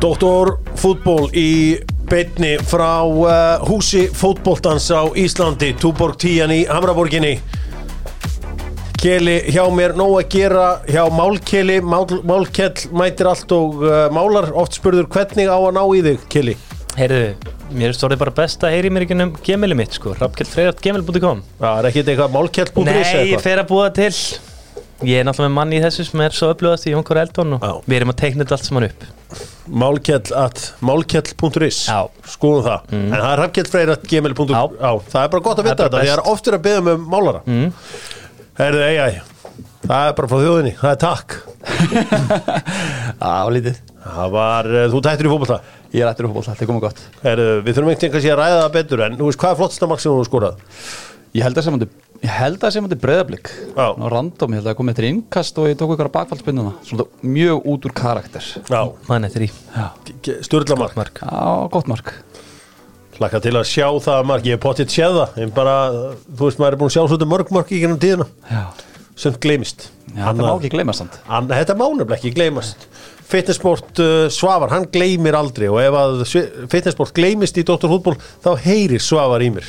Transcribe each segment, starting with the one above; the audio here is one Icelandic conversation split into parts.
Doktor fútból í beinni frá uh, húsi fútbóltans á Íslandi Túborg 10 í Hamraborginni. Keli hjá mér nóg að gera hjá Málkeli. Mál, Málkell mætir allt og uh, málar. Oft spurður hvernig á að ná í þig Keli? Heyrðu, mér stóði bara best að heyri mér ekki um gemili mitt sko, rappkjellfreyrat.gemil.com Það er ekkit eitthvað málkell.is Nei, ég eitthvað? fer að búa til Ég er náttúrulega með manni í þessu sem er svo upplöðast í Jónkor Eldon og Já. við erum að teikna þetta allt saman upp. Málkell at málkell.is Já. skoðum það. En það er rafkjellfreyrat.gmail.com Já. Já, það er bara gott að vita bara þetta það er oftur að beða um málara. Mm. Herðu, ei, ei það er bara frá þjóðinni, það er takk. Já, lítið. Það var, uh, þú tættir í fótbolta? Ég er ættir upp fólk, þetta er komið gott. Herðu, við þurfum einhvern veginn kannski að ræða það betur en þú veist, hvað er flottasta mark sem þú hefur skorað? Ég held að hann Ég held að sem hann breyðablík Já. Ná random, ég held að það komið eftir innkast og ég tók ykkur að bakfallspinnuna Svona mjög út úr karakter. Já, Mann eftir í Já, styrlamark mark. Já gott mark. Laka til að sjá það mark, ég hef potið séð það. En bara, þú veist, maður er búin að sjá svolítið mörg mark í gennum tíðina. Já, sem gleymist. Já þetta má ekki gleyma samt. Hann, þetta má nefnilega ekki gleymast. Fitnessport uh, Svavar, hann gleymir aldrei og ef að Fitnessport gleymist í Dr. Fútból þá heyrir Svavar í mér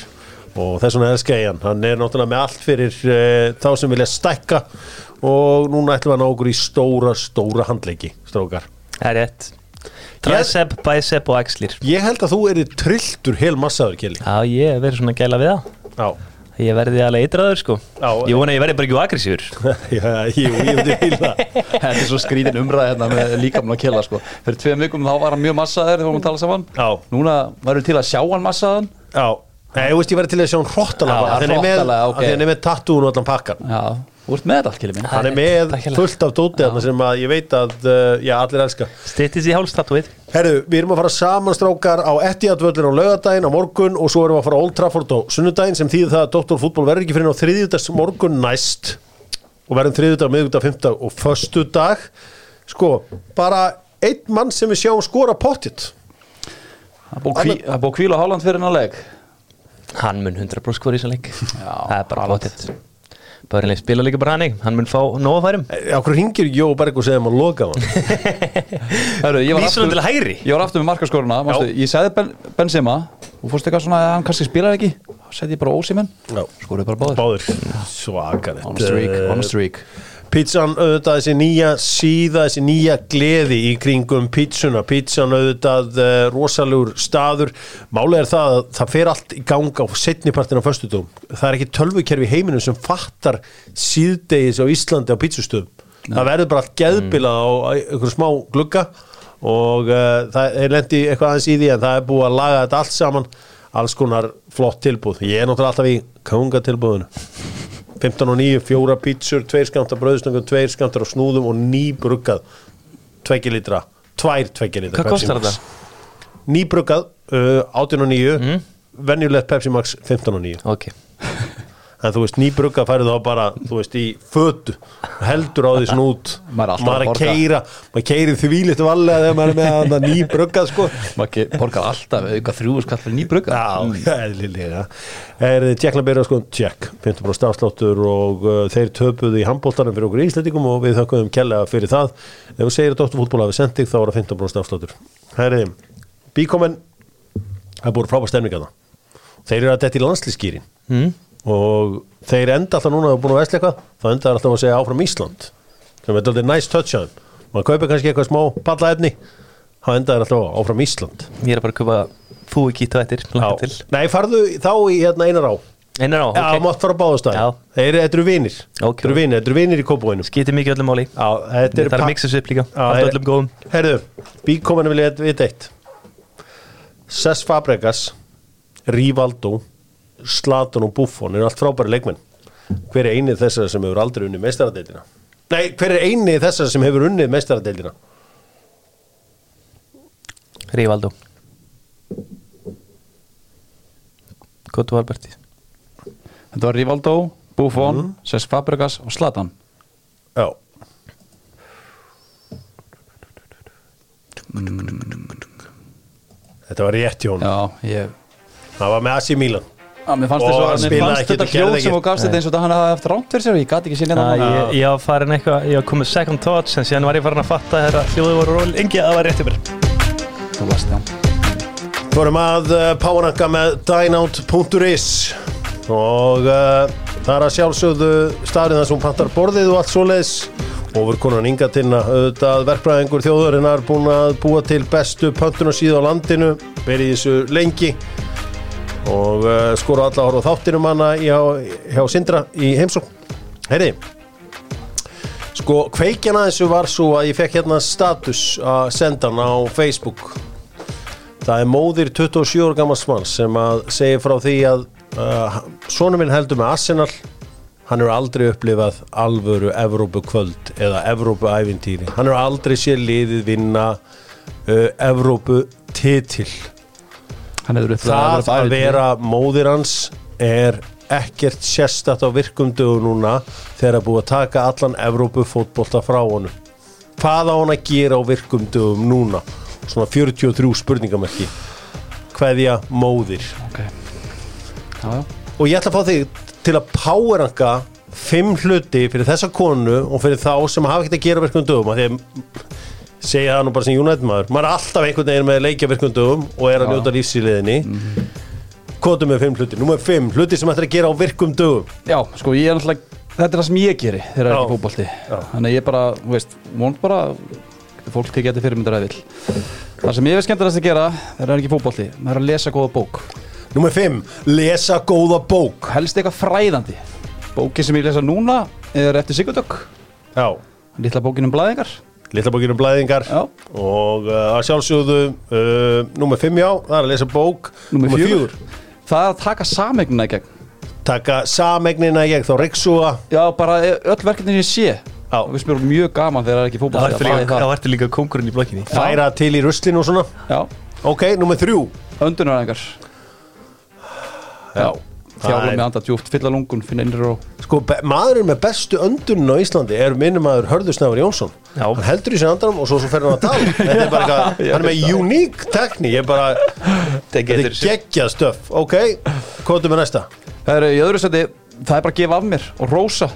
og þess vegna elska ég hann. Er náttúrulega með allt fyrir uh, þá sem vilja stækka. Og núna ætlum við að ná okkur í stóra, stóra handleiki strókar. Það er rétt. Tricep, bicep og axlir. Ég held að þú eri trilltur hel massaður, Kjelli. Já, ég verið svona gæla við það. Já. Ég verði alveg eitraður sko. Já, Ég vona að ég verði bara ekki agressífur Já, jú, ég myndi vilja Þetta er svo skrítin umræð hérna með líkamn og kjela sko. Fyrir tveim vikum þá var hann mjög massaður þegar við vorum að tala saman. Já. Núna varum til að sjá hann massaðan. Já, Nei, ég veist ég verði til að sjá hann hróttalega Þannig með, hrottalega, ok. okay. með tattúun og allan pakkan Já, þú ert með þetta allt kili minn. Hann er með fullt af dótið þarna sem að ég veit að uh, já, allir elska. Stittis í hálstatúið Herru, við erum að fara saman strákar á Etihad völlin á laugardaginn á morgun og svo erum við að fara á Old Trafford á sunnudaginn sem þýðir það að Dr. Fútból verður ekki fyrir á þriðjudags morgun næst. Og verðum þriðjudag, miðvikudag, fimmtag og föstudag. Sko, bara einn mann sem við sjáum Hann mun 100% skor í þessum leik. Já, Það er bara bóttið Börnleik spila líka bara hann Hann mun fá nóga færum. Akkur ringir Jó Berg og segja að loka hann? Hörru, ég var Vísunum til hægri. Ég var aftur með markaskoruna. Ég sagði ben, Benzema Þú fórst eitthvað svona að hann kannski spilar ekki? Þá sagði ég bara Ósimenn Já. Skoruðu bara báður Báður Svakalegt. On a streak, on a streak Pizzan auðvitað þessi nýja síða, þessi nýja gleði í kringum pizzuna, pizzan auðvitað uh, rosalur staður. Málega er það að það fer allt í ganga á setnipartin á föstudum, það er ekki tölvukerfi heiminum sem fattar síðdegis á Íslandi á pizzustöðum. Það verður bara allt geðbilað á einhverju smá glugga og uh, það er lendi eitthvað aðeins í því en það er búið að laga þetta allt saman. Alls konar flott tilbúð ég er náttúrulega alltaf í kongatilbúðinu 15 og 9, fjóra pítsur, tveir skamta bröðsnöngum, tveir skamtar á snúðum og nýbruggað, tveggja litra, tvær tveggja litra. Hvað Pepsi kostar Max. þetta? Nýbruggað, uh, 18 og 9, mm. venjulegt Pepsi Max 15 og 9. Ok En þú veist, nýbruggað færið þá bara, þú veist, í fötu, heldur á því svona út. Maður maður að að keira, maður keirir því líkt valega þegar maður er með það nýbruggað, sko. Maður borgar alltaf auka þrjú skall fyrir nýbrugga Já, eðlilega. Er þið tjekkla byrja sko, tjekk 15% afsláttur og uh, þeir töpuðu í handbóltanum fyrir okkur íslendingum og við þakkuðum kella fyrir það. Ef þú segir að Dóttur fútból hafi sendið þá er það 15% afsláttur Það er það þeir í og þeir enda alltaf núna að búin að vesla eitthvað þá enda þeir alltaf að segja áfram Ísland sem er touch á þeim. Maður kaupir kannski eitthvað smá pallaefni þá enda þeir alltaf áfram Ísland. Ég er bara að köpa og eftir Langa til. Nei, farðu þá í hérna einar á. Einar á, Já, ok. mátt fara á báðastæð Já. Þeir eru vinir. Ok. Þetta eru vinir, í kópavóinu Skýti mikið öllum Já, þetta Það er þessu upp líka. Já, er- öllum góðum. Herðu, bíkominu vil ég vita eitt. Cesc Fabregas Rivaldo Zlatan og Buffon eru allt frábæri leikmenn. Hver er einið þessar sem hefur aldrei unnið meistaradeildina? Nei, hver er einið þessar sem hefur unnið meistaradeildina? Rívaldo Kottu Alberti Þetta var Rivaldo, Buffon, mm. Cesc Fabregas og Zlatan Já. Þetta var rétt Jón. Já, ég Það var með Asi Milan Já, mér fannst Og að mér fannst þetta hljóð sem þú gafst þetta eins og þetta hann hafði haft rámt fyrir sér og ég gati ekki Já, það ég, ég var farin eitthvað, ég var komið second thoughts en síðan var ég farin að fatta þegar hljóðu voru ról engi að það var rétt í mér. Svo last, já Fórum að uh, powerranka með dynout.is og uh, það er að sjálfsögðu staðrið þar sem hún pantar borðið og allt svoleiðis. Og við konan Inga Tinna auðvitað verkfræðingur þjóðurinnar búin að búa til bestu pöntun og síða á landinu verið í þessu lengi og uh, skora alla horf á þáttinum hana hjá, hjá Sindra í heimsókn. Heyri Sko, kveikjan að þessu var svo að ég fekk hérna status að senda hann á Facebook. Það er móðir 27 ára gammals mann sem að segja frá því að uh, svona minn heldur með Arsenal. Hann hefur aldrei upplifað alvöru Evrópu kvöld eða Evrópu ævintýri hann hefur aldrei sér liðið vinna uh, Evrópu titil Hann hefur upp það að vera móðir hans er ekkert sérstætt á virkumdögu núna þegar að búið að taka allan Evrópu fótbolta frá honum. Hvað á hann að gera á virkumdögum núna? Svona 43 spurningamerki. Hverja móðir. Ok. Já, já. Og ég ætla að fá þig til að powerranka fimm hluti fyrir þessa konu og fyrir þá sem hafa ekkert að gera virkum dögum af því að segja það nú bara sem United maður. Maður er alltaf einhvern veginn með leikja virkum dögum og er að njóta lífsýliðinni mm kvotum með fimm hluti, númer fimm hluti sem ættir að gera á virkum dögum. Já, sko ég er náttúrulega Þetta er það sem ég geri þegar það er ekki fótbolti. Já. Þannig ég bara, veist, vond bara Fólk tekið þetta fyrirmyndar að vill. Það sem ég veist skemmtilegast að gera þegar það er ekki fótbolti Það er að lesa góða bók. Númer fimm, lesa góða bók. Helst eitthvað fræðandi. Bóki sem ég lesa núna er eftir Sigurdök já, Lítla bókin um blæðingar litla bókinu blæðingar Já. og uh, að sjálfsögðu uh, númer fimm já, það er að lesa bók Númer Númer fjögur. Það er að taka samegnina í gegn. Taka samegnina ég þá reyksúa Já, bara öll verkefni sem ég sé. Já. Og við spyrum mjög gaman þegar það er ekki í líka, það. þá ertu líka kongurinn í blokkinni? Færa til í ruslinu og svona. Já, ok, númer þrjú. Öndunaræðingar. Já, Þjála Það er- með anda djúpt, fylla lungun, finna innri ró. Sko, maðurinn með bestu öndunum á Íslandi er minnum maður Hörður Snævar Jónsson. Já. hann heldur í sér andanum og svo, svo fer hann að tala. Þetta er bara eitthvað, hann er með uník tekni ég er bara, þetta er geggjað stöf ok, hvað er með næsta? Það er í öðru seti, það er bara að gefa af mér og rósa.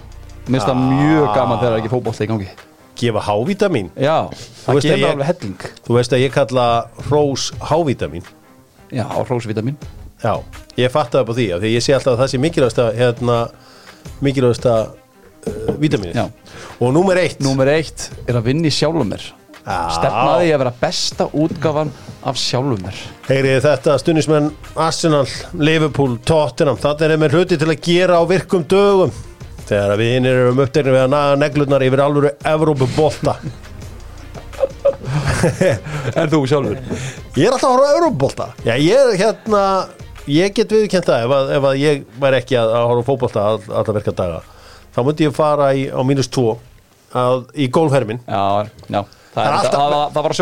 Mér finnst það mjög gaman þegar það er ekki fótbolti í gangi. Gefa hávítamin? Já, það ég- alveg helling. þú veist að ég kalla hrós hávítamin. Já, rósvitamin já, ég fatt það upp á því því ég sé alltaf að það sé mikilvægsta hérna, mikilvægsta uh, vítamin Já. og númer eitt. Númer eitt er að vinna í sjálfum mér. Stefnaði að vera besta útgáfan af sjálfum mér. Heyrið þetta stundismenn Arsenal, Liverpool, Tottenham þetta er með hluti til að gera á virkum dögum. Þegar við hinnir erum uppdegnir við að naga neglurnar yfir alvöru Evrópubolta. En þú sjálfur? Ég er alltaf að horfa á Evrópubolta. Já, ég er hérna ég get viðkjönt það ef að, ef að ég væri ekki að, að horfa á fótbolta all, alla virka daga þá myndi ég fara í, á mínus 2 að, í gólfermin Já, já Það, Það alltaf- það, það, var að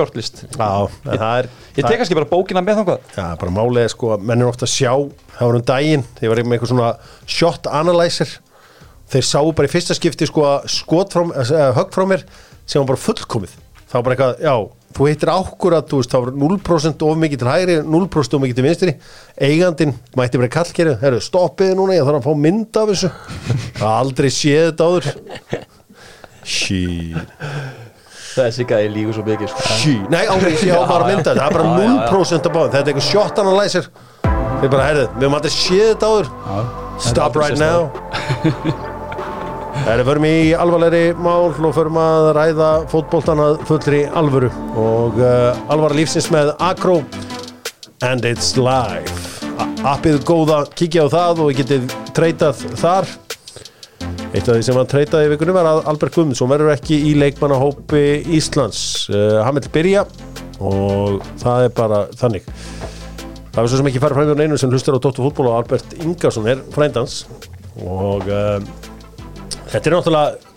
er Ég það- tek kannski bara bókina með þangað. Já, bara er sko, menn er ofta að sjá það var um daginn, ég var með eitthvað svona shot analyzer þeir sáu bara í fyrsta skipti sko að högg frá mér sem var bara fullkomið. Var bara eitthvað, já, þú hittir ákkurat þú veist, það var 0% of mikið til hægri 0% of mikið til vinstri. Eigandinn mætti bara kallkerið, herru, stoppiði núna ég þarf að fá mynd af þessu. Það er aldrei séð þetta áður. Shit. Þessi gæði lígur svo mikið sko. Shit. Nei, ángríns, ég á bara að mynda Það er bara Já, já, já. 0% af báðum Þetta. Er eitthvað shot analyzer Þeir bara, herrið, við höfum aldrei séð þetta áður. Stop right now Það er förum í alvarlegri mál og förum að ræða fótboltana fullri alvöru og uh, alvara lífsins með Acro and it's live appið góða, kíkja á það og við getið treytað þar Eitt af því sem hann treytaði í vikunum var að Albert Guðmundsson verður ekki í leikmannahópi Íslands. Uh, hann vil byrja og það er bara þannig. Það var svo sem ekki farið fram hjá neinu sem hlustar á Dóttu fútból og Albert Ingarsson er frændans og uh, þetta er náttúrulega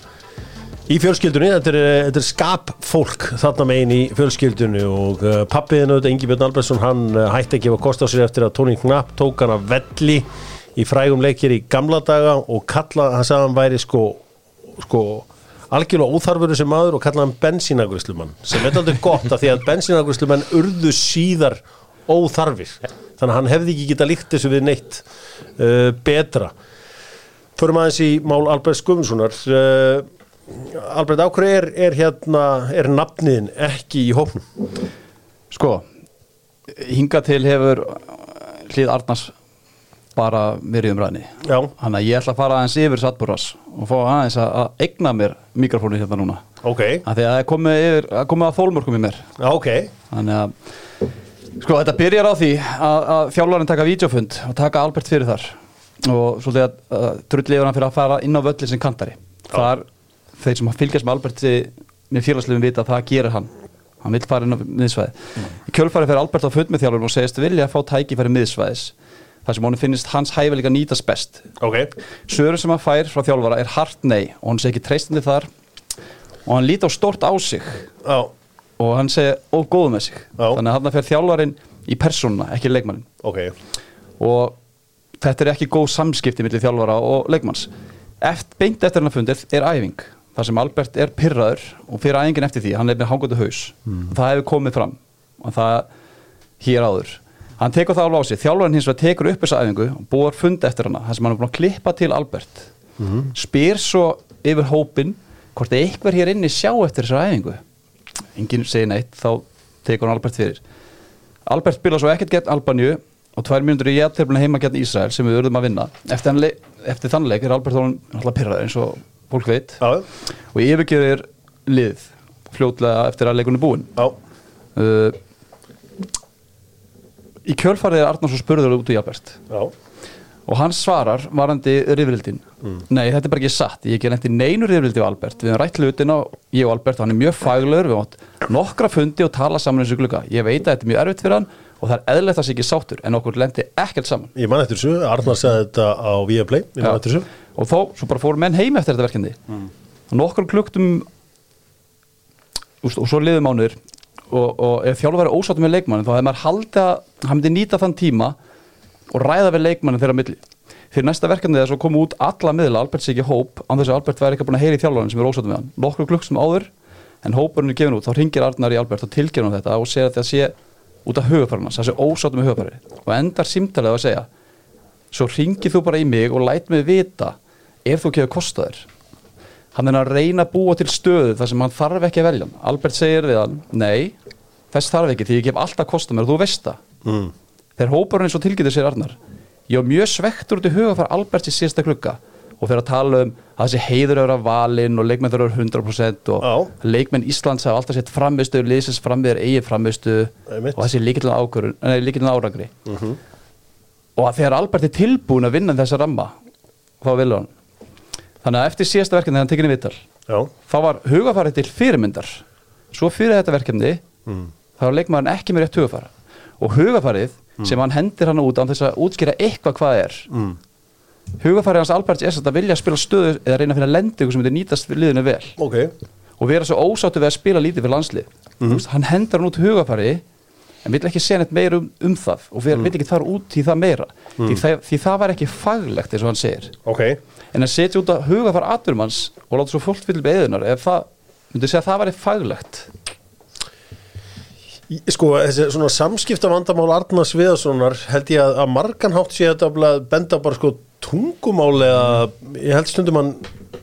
í fjölskyldunni, þetta er, þetta er skapfólk þarna megin í fjölskyldunni og uh, pappiðin auðvitað Ingi Björn Albertsson hann uh, hætti að gefa kost á sér eftir að Tony Knapp tók hann að velli í frægum leikir í gamla daga og kalla, hann sagði að hann væri sko, sko algjörlega óþarfur sem maður og kalla hann bensínagrislumann sem er aldrei gott að því að bensínagrislumann urðu síðar óþarfir. Þannig að hann hefði ekki geta líkt þessu við neitt uh, betra Förum aðeins í mál Albert Guðmundssonar. Uh, Albert, ákveð er, er hérna er nafniðin ekki í hópnum? Sko, hinga til hefur hlið Arnars bara verið um ræðni Já, Þannig að ég ætla að fara aðeins yfir Satburas og fá aðeins að, eigna mér mikrofónu hérna núna. Ok, af því að það er komið, yfir, að komið að þólmörkum í mér. Ok. Þannig að sko þetta byrjar á því að, að þjálfarinn taka vídeofund og taka Albert fyrir þar og svolítið að, að drulli yfir hann fyrir að fara inn á völlin sem kantari. Þar þeir sem fylgjast með Alberti með félagslegum vita að það gerir hann. Hann vil fara inn á miðsvæði í kjölfari fyrir Albert á þjálfarinn og segist vilja að fá tækifæri miðsvæðis. Þar sem honum finnist hans hæfileika nýtast best. Ok, Svöru sem hann fær frá þjálfara er hart nei og hann ekki treystandi þar. Og hann líti á stort á sig. Já, og hann segi of góð með sig. Já. þannig að hann fer þjálfarinn í persónuna, ekki leikmannin ok. Og þetta er ekki góð samskipti millir þjálfara og leikmanns. Eft, beint eftir hann að fundið er æfing þar sem Albert er pyrraður og fyrir æfingin eftir því, hann er með hangandi haus. Það hefur komið fram og það hér áður. Hann tekur það alveg á sig, þjálfarinn hins vegar tekur upp þessa æfingu og búar fund eftir hana þar sem hann er búin að klippa til Albert. Spyr svo yfir hópin hvort eitthvað hér inni sjá eftir þessa æfingu. Enginn segir neitt, þá tekur hann Albert fyrir. Albert spila svo ekkert gegn Albaníu og tvær mínútur í jættefluna heima gegn Ísrael sem við verðum að vinna. Eftir, eftir þann leik er Albert Þólan alltaf pyrraður eins og fólk veit. Já, og yfirgerir lið fljótlega eftir að leikunni búin uh, í kjölfarið er Arnars og spurður út í Albert. Já. Og hann svarar varandi rifrildin. Nei þetta er bara ekki satt, ég ekki lendi neinu rifrildi við Albert, við hefum rætt hlutina ég og Albert, hann er mjög faglegur. Við átt nokkra fundi og tala saman eins og glugga. Ég veit að þetta er mjög erfitt fyrir hann og það er eðlilegt að það sé ekki sáttur en okkur lendi ekkert saman. Ég man eftir þessu, Arnar sagði þetta á Viaplay þessu. Og þó, svo bara fóru menn heim eftir þetta verkefni. Og nokkur kluktum og svo liðum mánuður og, og ef þjálfur væri ósáttum með leikmannin þá hefði maður haldið að hann myndi nýta þann tíma og ræða við leikmannin þeirra milli. Fyrir næsta verkefni þess að koma út alla miðla Albert sé ekki hóp, án þess að Albert væri ekki búin að heyra í þjálfarinn sem er ósáttum við hann. Nokkur klukkstum áður en hópurinn er gefin út þá ringir Arnar í Albert og tilgjör hann þetta og segir að það sé út af hugafærarnas, það sé ósáttum með hugafæri og endar símtalið að segja svo ringið þú bara í mig og læt mig vita ef þú kefur kostaður hann er að reyna að búa til stöðu þar sem hann þarf ekki að velja Albert segir við hann, nei þess þarf ekki því ég gef alltaf kostað mér og þú veist það. Mm. þegar hóparinn eins og tilgætur sér Arnar ég var mjög svektur út í huga fyrir Albert í síðasta klukka og fyrir að tala um að þessi heiður eru að valinn og leikmenn þurfa að vera 100% og Já. leikmenn Íslands hafa alltaf sett framistu liðsins frammiður eigin framistu og þessi líkillin árangri. Og að þegar Albert er tilbúin að vinna þessa ramma þá vil hann. Þannig að eftir síðasta verkefni þegar hann tekinni viðtal Já, þá var hugafarið til fyrirmyndar. Svo fyrir þetta verkefni þá var leikmaðurinn ekki með rétt hugafara og hugafarið sem hann hendir hann út án þess að útskýra eitthvað hvað er mm. Hugafarið hans Alberts er að vilja spila stöðu eða reyna að finna lendingu sem þetta nýtast liðinu vel. Ok. Og vera svo ósáttu við að spila lítið fyrir landslið. Mm veist, hann hendur hann út hugafarið en vill ekki segja neitt meira um, um það. Og mm. vill ekki fara út í það meira. Því, það, því það var ekki faglegt eins og hann segir. Ok, en að setja út að hugafar aturmanns og láta svo fólk fyrir beðunar ef það, myndi segja að það væri faglegt? Í- sko þessi svona samskipta vandamál Arnars Viðarssonar held ég að, að marganhátt sé þetta að benda bara sko tungumál eða ég held stundum hann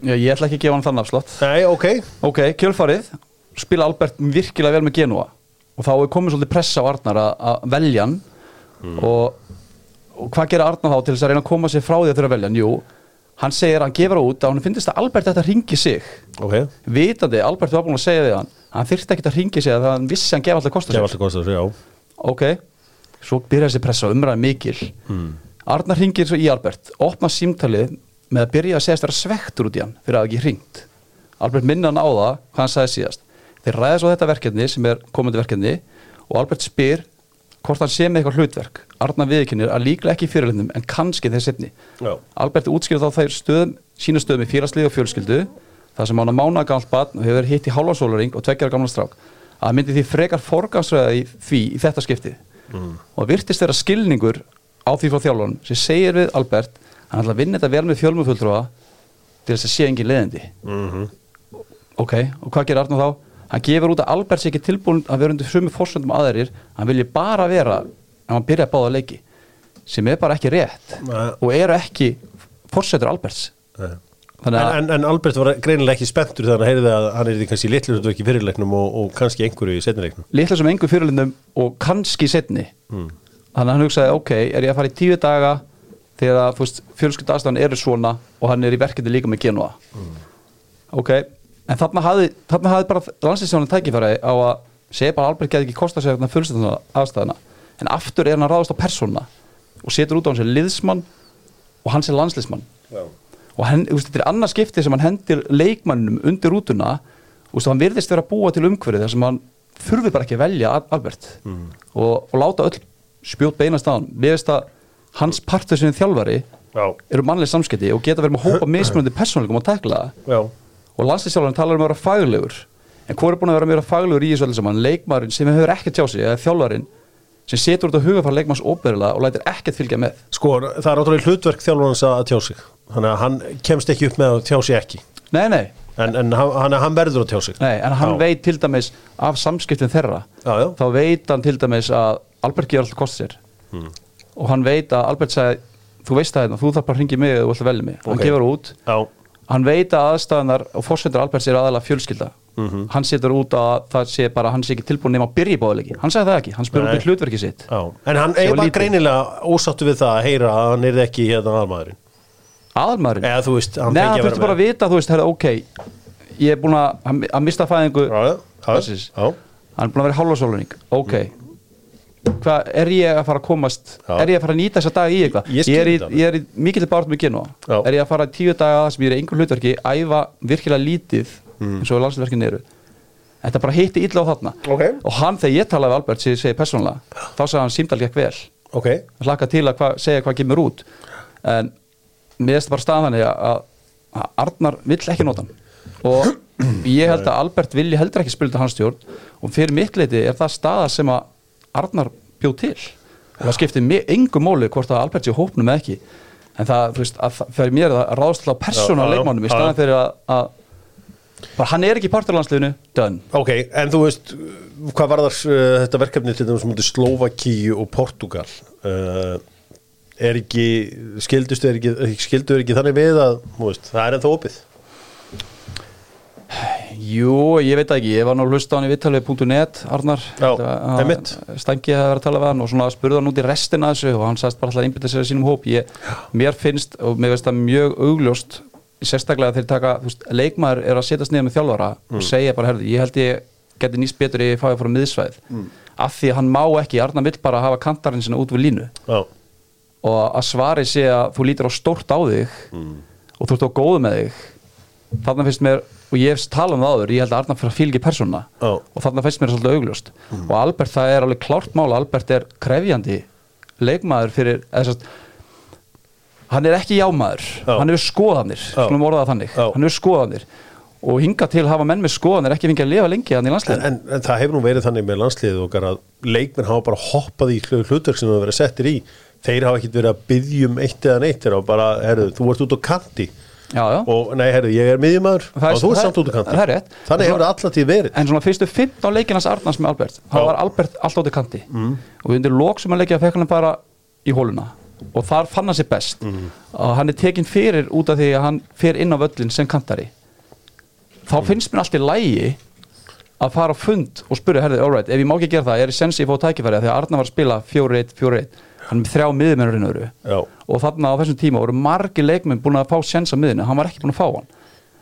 Já, ég ætla ekki að gefa hann þann afslátt. Nei, ok, Ok, kjölfarið. Spila Albert virkilega vel með Genua og þá er komið svolítið pressa á Arnar að- að velja hann. Og, og hvað gerir Arnar þá til þess að reyna að koma sér frá því að þurfa að velja hann? Jú, hann segir hann gefur út að hann finnst að Albert þetta ringi sig. Ok. Vitandi, Albert var búin að segja við hann hann þyrfti ekki að ringi sig að hann vissi að hann gef alltaf kosta sér. var alltaf þessu, já. Ok, svo byrjar þessi pressa umræða mikil. Mm. Arnar ringir svo í Albert. Opna símtalið með að byrja að segja vera svektur út í hann fyrir að ekki ringt Albert minna hann á það hvað hann sagði síðast. Þeir ræða svo þetta verkefni sem er komandi verkefni og Albert spyr hvort hann sé með eitthvað hlutverk. Arnar viðkynir að líklega ekki fyrirlindum en kannski þeir setni Já. Albert útskýrði þá þær stöðum sína stöðum í félagslið og fjölskyldu þar sem hann á mánaða gamalt barn og hefur hitt í hálfan sólaring og tveggjara gamla strák. Að myndi því frekar forgansröða í því í þetta skipti og virtist þeirra skilningur á því frá þjálfun sem segir við Albert hann ætla að vinna þetta vel með fjölmufulltrúa til þess að sé engin leðindi mm ok, og hvað gerir Arnur þá? hann gefur út að Albert sé ekki tilbúin að vera undir sömu fórsöndum aðeirir hann vilji bara vera ef hann byrja að báða leiki sem er bara ekki rétt Nei. og eru ekki fórsetur Alberts. Nei. Þannig En, að en, en Albert var greinilega ekki spenntur þegar hann heyrði að hann er því kannski litlur og ekki fyrirleiknum og, og kannski einhverju í setnileiknum litla sem engu fyrirlindum og kannski setni þannig að hann hugsaði, ok, er ég að fara í tíu daga þegar fjölskylda aðstæðan eru svona og hann er í verkefni líka með genúa ok, en þarna hafði, þarna hafði bara landsinsjónin tækifæri á að segja bara Albert geti ekki kostað sér þarna fjölskylda aðstæðana en aftur er hann að ráðast á persóna og setur út á hans liðsmann og hans er landsliðsmann. Og hann, þú veist, þetta er annað skipti sem hann hendir leikmannum undir rútuna. Og veist, hann virðist vera að búa til umhverfið þar sem hann þurfi bara ekki að velja Al- Albert og, og láta öll spjót beinast á hann við veist að hans partur sem þjálfari Já, eru mannlega samskipti og geta verið með hópa mismunandi persónuleikum og tekla og landslýstjálfarinn talar um að vera faglegur. En hvað er búin að vera meira faglegur í þessu öllu saman? Leikmaðurinn sem hefur ekkert hjá sig eða þjálfarinn sem setur út á hugafar leikmanns óbyrjulega og lætir ekkert fylgja með. Sko það er átrúlega hlutverk þjálfurans að tjá sig. Þannig að hann kemst ekki upp með að tjá sig ekki. Nei, nei, en, en hann, hann, verður að tjá sig. Nei, en hann Já. veit til dæmis af samskiptin þeirra já, þá veit hann til dæmis að Albert gefur alltaf kost sér. Hmm. og hann veit að Albert sagði þú veist það hérna, þú þarf bara að ringi mig og þú ætla að velja mig. Hann Ok. gefur út, já, hann veit að aðstæðanar og fórsendur Alberts er aðalega fjölskylda. Mhm. hann setur út að það sé bara hann sé ekki tilbúin nema að byrja í báðuleiki hann sagði það ekki, hann Nei. út í hlutverki sitt. Já. En hann er bara greinilega ósáttu við það að heyra að hann er ekki hérna aðalmaðurinn. Aðalmaðurinn, Eða þú veist, hann hann að þurfti bara að vita þú veist, herra, ok ég er búin að, að- mista fæðingu Já, hann er búin að vera hálfa sóluning ok hvað, er ég að fara að komast Já. er ég að fara að nýta þessa dag í eitthvað? Ég skil er, í, ég er í mikill bárt með kynna Já. er ég að fara í tíu daga sem ég er í einhver hlutverki æfa virkilega lítið Mm. eins og landsverkin eru? Þetta bara hitti illa á þarna. Ok. og hann þegar ég talaði við Albert sem ég segi persónulega þá sagði hann símdal gekk vel. Ok. Hann hlakka til að hva, segja hvað kemur út. En mér finnst bara staðan að, að Arnar vill ekki nota hann. Og ég held að Albert vilji heldur ekki spila til hans stjórn. Og fyrir mitt leiti er það staða sem að Arnar bjóð til. Og það skiptir mig engu móli hvort að Albert sé hópnum eða ekki. En það, að fyrir mér það ráðsla á persónu á leikmannum í staðan fyrir að, að bara hann er ekki í parturlandsliðinu, done. Ok, en þú veist, hvað var það uh, þetta verkefni til sem mútið Slovakíu og Portugal uh, er ekki, skildustu er ekki, skildu er ekki þannig við að, veist, það er ennþá opið Jú, ég veit ekki, ég var nú að hlusta á hann í vittalið.net, Arnar. Stangið að vera að tala við hann og svona spurði hann út í restina þessu og hann sagðist bara alltaf að einbytta sér að sínum hóp ég, mér finnst og mér finnst það mjög augljóst sérstaklega þegar taka, þú veist, leikmaður er að setjast niður með þjálfara Mm. og segja bara, herði, ég held ég geti nýst betur ef ég fái að fara miðsvæð Mm. af því að hann má ekki, Arnar vill bara hafa kantarinn sinna út við línu Já, og að svari sé að þú lítir á stórt á þig Mm. og þú ert á góðu með þig þarna finnst mér, og ég hef talað um það áður ég held að Arnar fyrir að fylgja persóna Já. og þarna finnst mér svolítið augljóst. Og Albert, það er alveg klárt mál Albert er krefjandi leikmaður fyrir eða, sest, hann er ekki jámaður. Já. hann hefur skoðanir, Já. skulum orða það þannig. Hann hefur skoðanir. Og hinga til hafa menn með skoðanir ekki fengið að lifa lengi hann í en, landsliðinu. En, en það hefur nú verið þannig með landsliðið okkar að leikmenn hafa bara hoppað í hlu- hlutverk sem það verið settir í. Þeir hafa ekkit verið að byggjum eitt eða neitt þeir hafa bara, herru, þú ert út á kanti já, já. og nei, herru, ég er er- og þú það- samt út á kanti. er þannig hefur það alltaf tíð verið. En svona fyrstu 15 leikinans Arnars með Albert þá var Albert alltaf út í kanti. Og undir lók sem hann leikja fekk hann bara í hóluna. Og þar fann hann sér best. Og hann er tekinn fyrir út af því að hann fer inn á völlin sem kantari. Þá finnst mér allt í lægi að fara á fund og spyrja herði, alright, ef ég má ekki gera það, er ég sensi að fá tækifæri af því að Arnar var að spila 4-1, 4-1 hann er með þrjá miðumennurinn öðru Já. og þarna á þessum tíma voru margir leikmenn búin að fá sens á miðinu, hann var ekki búin að fá hann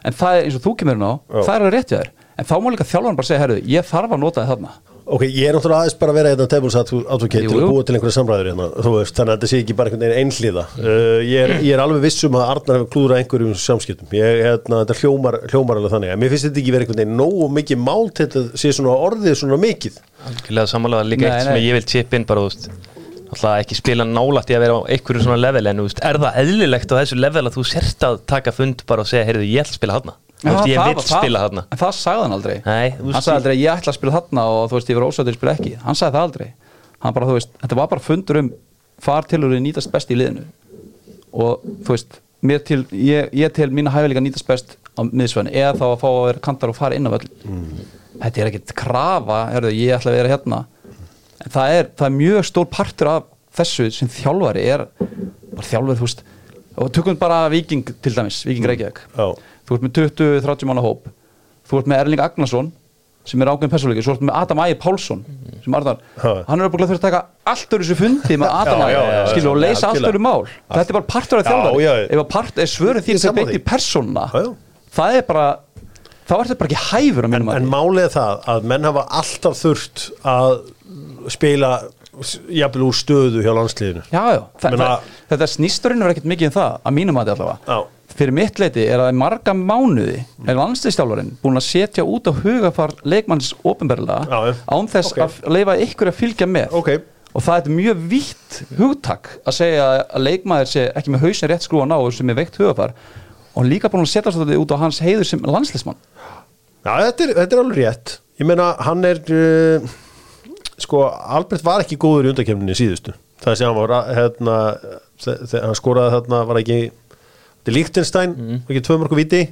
en það er eins og þú kemur inn á, Já. það er alveg rétt hjá þér en þá má líka þjálfan bara segja, herru, ég þarf að nota þarna Ok, ég er náttúrulega aðeins bara að vera hérna tables advocate Jú, til að búa til einhverja samræður hérna, þú veist, þannig að þetta sé ekki bara einhvern veginn einhliða. Uh, ég, er, ég er alveg viss um að Arnar hefur klúðrað einhverjum samskiptum. Ég, hérna, þetta hljómar, hljómar alveg þannig. En mér finnst þetta ekki verið einhvern veginn nógu mikið mál til að sé svona orðið svona mikið. Algjörlega samanlega líka eitt sem ég vil chip in bara, þú veist alltaf ekki spila nálægt í að vera á einhverju svona level en veist, er það eðlilegt á þessu level að þú sért að taka fund bara og segja, heyrðu, ég ætla að spila veist, ég vil spila hana en það sagði hann aldrei. Nei, hann sagði aldrei, ég ætla að spila þarna og þú veist, ég verið ósættur að spila ekki. Hann sagði það aldrei. Hann bara, veist, þetta var bara fundur um far til og nýtast best í liðinu. Og þú veist, mér til ég, ég til mína hæfileika nýtast best á miðsvæðinu, eða þá að fá að vera kantar og fara inn á völl þetta er ekkert krafa, herðu, ég ætla að vera hérna en það er, það er mjög stór partur af þessu sem þjálfari er bara þjálfari, þú veist og tökum bara Viking til dæmis, Viking Reykjavík Já. þú ert með 20-30 mánu hóp þú ert með Erling Agnarsson sem er ákveðin persónuleiki, svo ert með Adam Ægir Pálsson sem Arnar, Já. hann er bara þurft að taka allt öðru þessu fundi með Adam Ægir og leysa allt algjörlega. öðru mál þetta er bara partur af Já, þjálfari já. ef part svörið Ég þín sem beint í já. það er bara þá er þetta bara ekki hæfur en, en málið það að menn hafa alltaf þurft að spila jafnvel úr stöðu hjá landsliðinu. Já, já, það, þetta snýsturinn er ekkert mikið um það að mínum að allavega. Já. fyrir mitt leiti er að marga mánuði er landslistjálfarinn búin að setja út á hugafar leikmanns ofinberlega Já, já. án þess Ok. að leifa ykkur að fylgja með. Ok, og það er mjög vítt hugtak að segja að leikmaður sé ekki með hausin rétt skrúan á sem er veikt hugafar og líka búin að setja þetta út á hans heiður sem landslismann Já, þetta er, þetta er alveg rétt. Ég meina, hann er uh, sko, Albert var ekki góður í undakefninni síðustu. Það sem hann var hérna, hann skoraði þarna var ekki er Lichtenstein, mm. ekki tvö mörgu viti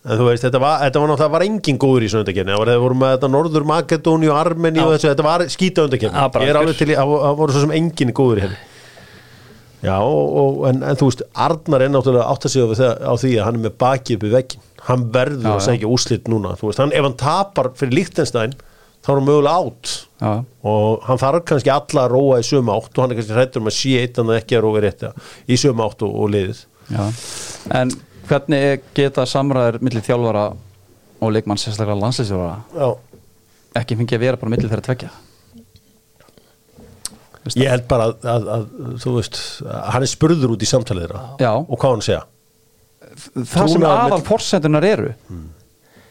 en þú veist, þetta var, þetta var náttúrulega var engin góður í þessu undakefni, það var, það voru með þetta Norður Makedóni og Armeni og þessu, þetta var skýta undakefni, ég er alveg til það það voru svo sem engin góður í henni. Já, og, og, en, en þú veist Arnar er náttúrulega átt að segja á því að hann er með baki upp í veggin hann verður að segja úslit núna þú veist, hann, ef hann tapar fyrir Lichtenstein þá er hann mögulega átt Já. og hann þarf kannski alla að róa í sömu átt og hann er kannski hrættur um að sé eitt en ekki að róa rétt í sömu átt og, og liðið Já. en hvernig geta samræður millir þjálfara og leikmann sérstaklega landslisþjálfara Já. ekki fengið að vera bara millir þeirra tvekja ég held bara að, að, að þú veist, hann er spurður út í samtalið þeirra Já. og hvað hann að segja það sem aðal milli- forsendunar eru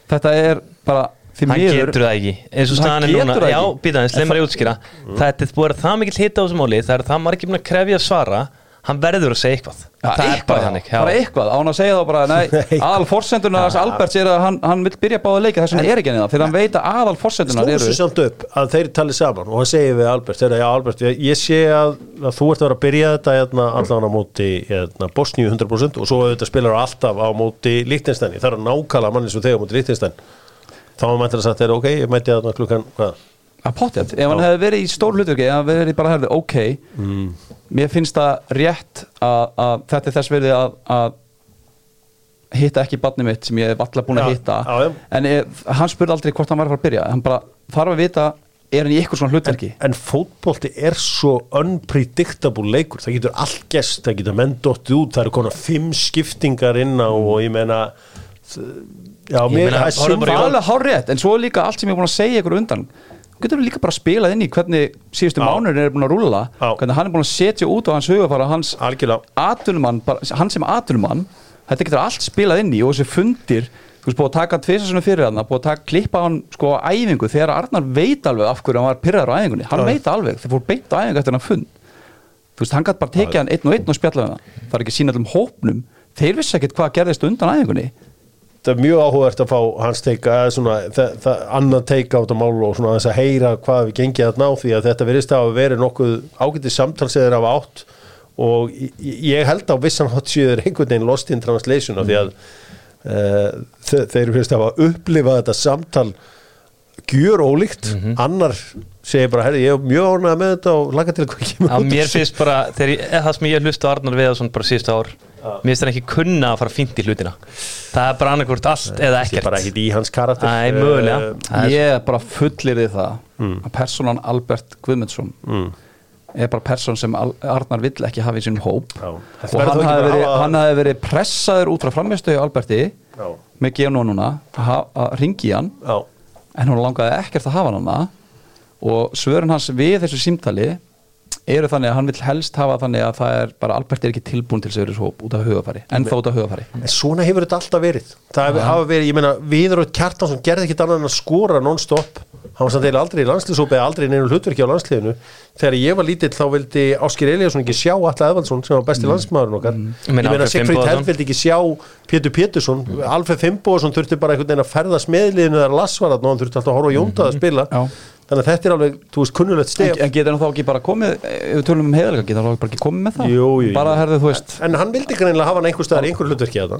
þetta er bara hann miður getur það ekki eins og Hann staðan er núna, það já, ekki. býta hans, leið mér að útskýra. Það er búið að það mikill hita á þessu máli það er það margir búin að krefja svara hann verður að segja eitthvað. Ja, það er bara þannig bara eitthvað, án að segja þá bara nei, aðal forsendunar þess Alberts er að hann, hann vil byrja báða leika þess að er ekki niða fyrir hann veit að aðal forsendunar slóðu eru svo samt upp að þeir tali saman og hann segir við Albert, þeirra, já Albert ég, ég sé að, að þú ert að vera að byrja þetta hérna, allan á móti hérna, Bosníu 100% og svo auðvitað spilar þú alltaf á móti Líktinstæni, það er nákvæmlega manni sem þegar á móti Líktinstæn þá mættir að sagt þeirra, ok, ég mætti þarna klukkan hvað, að potið, ef hann hefði verið í stór hlutverki ef hann hefði verið bara hefði, ok. Mér finnst það rétt að, að þetta er þess verið að, að hitta ekki barni mitt sem ég hef allar búin að hitta. já, já. en ef, hann spurði aldrei hvort hann var að fara að byrja. Hann bara þarf að vita er hann í ykkur svona hlutverki? En fótbolti er svo unpredictable leikur, það getur allt gest það getur menn dottið út, það eru konar fimm skiptingar inn á og ég meina já, mér er alveg hár rétt, en svo líka allt sem ég er búin að segja ykkur undan. Getur líka bara spilað inn í hvernig síðustu Já. mánuðin er búin að rúlla Já. hvernig hann er búin að setja út á hans hugafara hans bara, hann sem atvinnumann þetta getur allt spilað inn í og þessi fundir þú veist búið að taka tvisasunum fyrir hann búið að taka klippa hann sko á æfingu þegar Arnar veit alveg af hverju hann var pyrraður á æfingunni. Hann Já. veit alveg, þeir fór beint á æfingu eftir hann fund. Þú veist, hann gæti bara tekið hann einn og einn og spjallað hann það er ekki sína allum hópnum. Þeir vissi ekkert hvað gerðist undan æfingunni það er mjög áhugavert að fá hans teika annan teika á þetta mál og svona þess að heyra hvað við gengið að ná því að þetta verðist að verið nokkuð ágætið samtalseður af átt og ég, held á vissan hot síður einhvern veginn lost in translation af því að uh, þe þeir finnst að hafa upplifað þetta samtal gjör ólíkt annar segir bara, herri, ég er mjög ánægð með þetta og laka til að hvað kemur Já, út úr mér þessu." finnst bara, ég, það sem ég hlusta á Arnar Viðarsson bara síðustu ár mér finnst hann ekki kunna að fara fínt í hlutina það er bara annarkvort allt eða Ég er ekkert bara ekkit í hans karakter Æ, mögulega. Það er- ég er bara fullir í það að personan Albert Guðmundsson mm. er bara person sem Arnar vill ekki hafa í sínum hóp Já. og Þetta verður hann hafi verið, hafa- verið pressaður út frá framistöðu Alberti Já. með G.O. núna að, ringi hann Já. en hún langaði ekkert að hafa hann og svörun hans við þessu símtali eru þannig að hann vill helst hafa þannig að það er bara Albert er ekki tilbúin til þessu hóp út af hugafari, ennþá út af hugafari En svona hefur þetta alltaf verið. Það hefur hafa verið, ég meina, Viður og Kjartansson gerði ekkit annað en að skora non-stop. Hann var samt eiginlega aldrei í landslýsópi eða aldrei í neinu hlutverki á landsliðinu. Þegar ég var lítill þá vildi Áskir Eliasson ekki sjá Alla Eðvaldsson sem var besti mm. landsmaðurinn okkar. Meina, Ég meina, Finnbogason. Held vildi ekki sjá Pétur Pétursson. Alfred Finnbóðsson þurfti bara einhvern veginn að ferða smeðliðinu þegar Lass var þarna og hann þurfti alltaf að horfa á Jóndað að spila. Já. Þannig að þetta er alveg, þú veist, kunnulegt en, stef. en getur hann þá ekki bara komið ef við tölum um heiðalega, getur hann þá bara ekki komið með það? Jú, jú, bara herðu þú veist En hann vildi greinlega hafa hann einhver staðar í einhver hlutverki að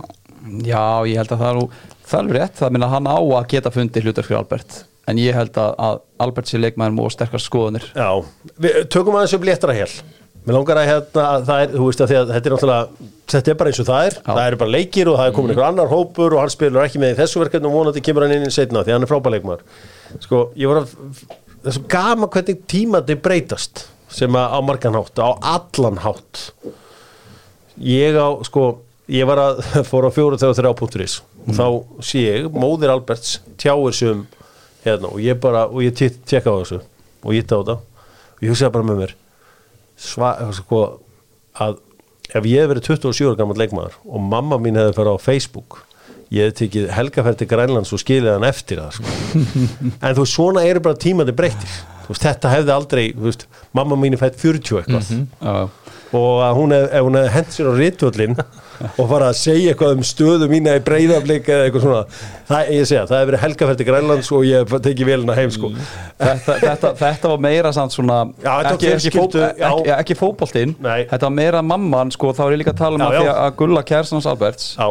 já, ég held að það er nú það er alveg rétt, það minna hann á að geta fundið hlutar fyrir Albert, en ég held að, að Albert sé leikmaður og sterkast skoðunir Já, við tökum aðeins upp léttara hér. Mér langar að hérna, að það er, þú veist að að þetta er náttúrulega, þetta er bara eins og það er, það eru bara leikir og það er komin einhver annar hópur og hann spilur ekki með í þessu verkefni og vonandi kemur hann inn í setna því hann er frábæleikmar. Sko, ég var að, það er svo gama hvernig tímandi breytast sem að á margan hátt, á allan hátt. Ég á, sko, ég var að fóra fjóru þegar þeirra á punkturis og þá sé ég, móðir Alberts tjáir sig um hérna og ég bara, og ég tjekka á þessu og ég þetta á þetta. Og ég hugsaði bara með mér sva, sko, að ef ég hef verið 27 ára gammal leikmaður og mamma mín hefði farið á Facebook ég hef tekið helgaferð til Grænlands og skilið hann eftir það sko. en þú veist, svona eru bara tímandi breytir veist, þetta hefði aldrei, veist, mamma mín er fætt 40 eitthvað Mhm. Já. og hún hef, ef hún hefði hent sér á rítvöllin og fara að segja eitthvað um stöðu mína í breyðaflik eða eitthvað svona það, ég segja, það hefði verið helgaferð til Grænlands og ég hef tekið velina heim sko þetta, þetta, þetta var meira samt svona Já, ekki, ekki, já. ekki, ekki fótboltinn Nei. þetta var meira mamman sko, þá er ég líka að tala um Já, að, já. að Gulla Kjærstans Alberts Já,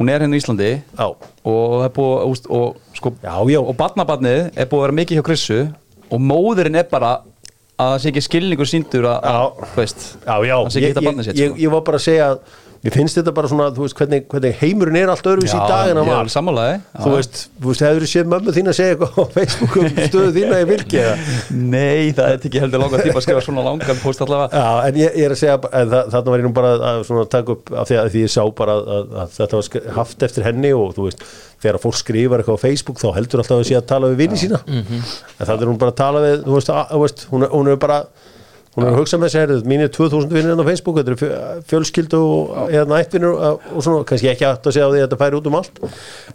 hún er hérna í Íslandi já, og er úst, og, sko, og barnabarnið er búið að vera mikið hjá Krissu og móðurinn er bara að það sé ekki skilningur síndur að, að Já. þú veist, Já, Það sé ekki ég, hitta ég, barnið sitt, ég, sko. ég var bara að segja að mér finnst þetta bara svona, þú veist, hvernig, hvernig heimurinn er allt öðruvísi í dag en að ég er var. alveg sammálaði Þú veist, þú veist, hefur þú séð mömmu þín að segja eitthvað á Facebook um stöðu þína í vilki eða? Nei, það er ekki heldur langar tíma að skrifa svona langan post allavega. Já, en ég, ég er að segja, það, þarna var ég nú bara að svona taka upp af því að því ég sá bara að, að, að þetta var haft eftir henni og þú veist, þegar að fólk skrifar eitthvað á Facebook þá heldur alltaf að sé að tala við vinni sína. En það er hún bara að tala við, að, þú veist hún, er- hún er bara hún er að hugsa með sér, mín er 2000 vinnir á Facebook, þetta er fjö- fjölskyldu og eða nættvinnur og, og svona, kannski ekki aftur að segja á því að þetta færi út um allt.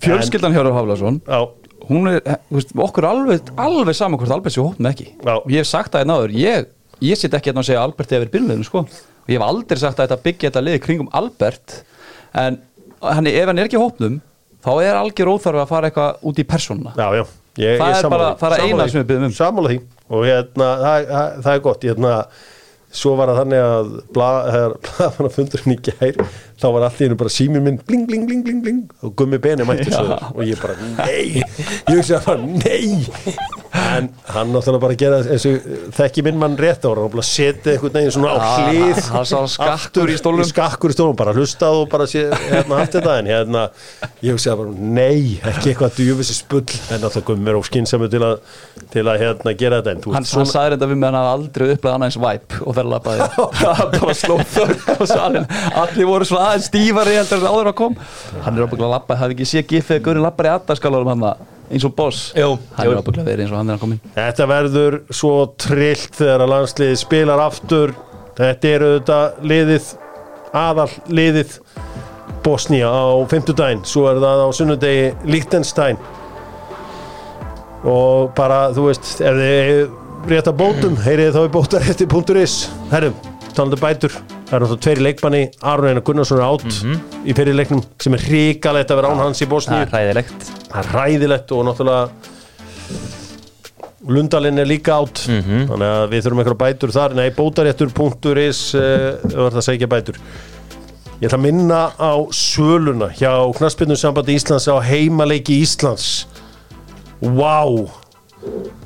Fjölskyldan Hjórar Haflason Já, hún er, þú veist, okkur alveg, alveg saman hvort Albert sé hópnum ekki. Já. og ég hef sagt það hérna áður, ég, ég sitt ekki hérna að segja Albert hefur byrjuleginu sko. Og ég hef aldrei sagt að þetta byggja þetta liði kringum Albert. En hann, ef hann er ekki í hópnum þá er algjör óþarf að fara eitthvað út í persónuna. Já, já. Ég, Það ég er sammála bara- það er eina sem við biðjum um. Sammála því og hérna, það, það, það er gott hérna, svo var það þannig að bla, þegar blaðan að fundurinn í gær þá var hennu bara síminn minn bling, bling, bling, bling, bling og gummi beni mætti svo og ég bara, nei. Ég hugsa bara, nei en hann náttúrulega bara gera eins og þekki minn mann rétt ára og bara setja einhvern veginn svona á sá skakkur í stólnum. skakkur í stólum, bara hlustað og bara sé, hérna haft þetta. En hérna, ég hugsa bara, nei ekki eitthvað djúfissi spull en náttúrulega gummi er óskinsamur til að til að hérna gera þetta. En þú hann, hann sagði þetta við með hann að aldrei upplega annað eins væp og þeirra labbaði það bara sló þörg á salin allir voru svona aðeins stífari heldur en áður að kom hann er ábygglega að labba, hafði ekki séð í eins og boss. Jú, hann er ábygglega verið eins og hann er að koma inn. Þetta verður svo trillt þegar að landsliðið spilar aftur. Þetta er auðvitað liðið aðal liðið Bosnia á fimmtudaginn. Svo er það á sunnudegi Liechtenstein. Og bara þú veist ef þið rétt að bótum heyrið þá í bótarétti.is Herrum, talandi bætur. Það eru þá tveiri leikmanni Aron Einar Gunnarsson átt í fyrir leiknum sem er hrikalegt að vera án hans í það Bosníu er hræðilegt það er ræðilegt og náttúrulega Lundalinn er líka átt þannig að við þurfum eitthvað bætur þar. Nei, bótaréttur.is uh, var það að segja bætur. Ég ætla að minna á söluna hjá Knaspinu sambandi Íslands á heimaleiki Íslands. Wow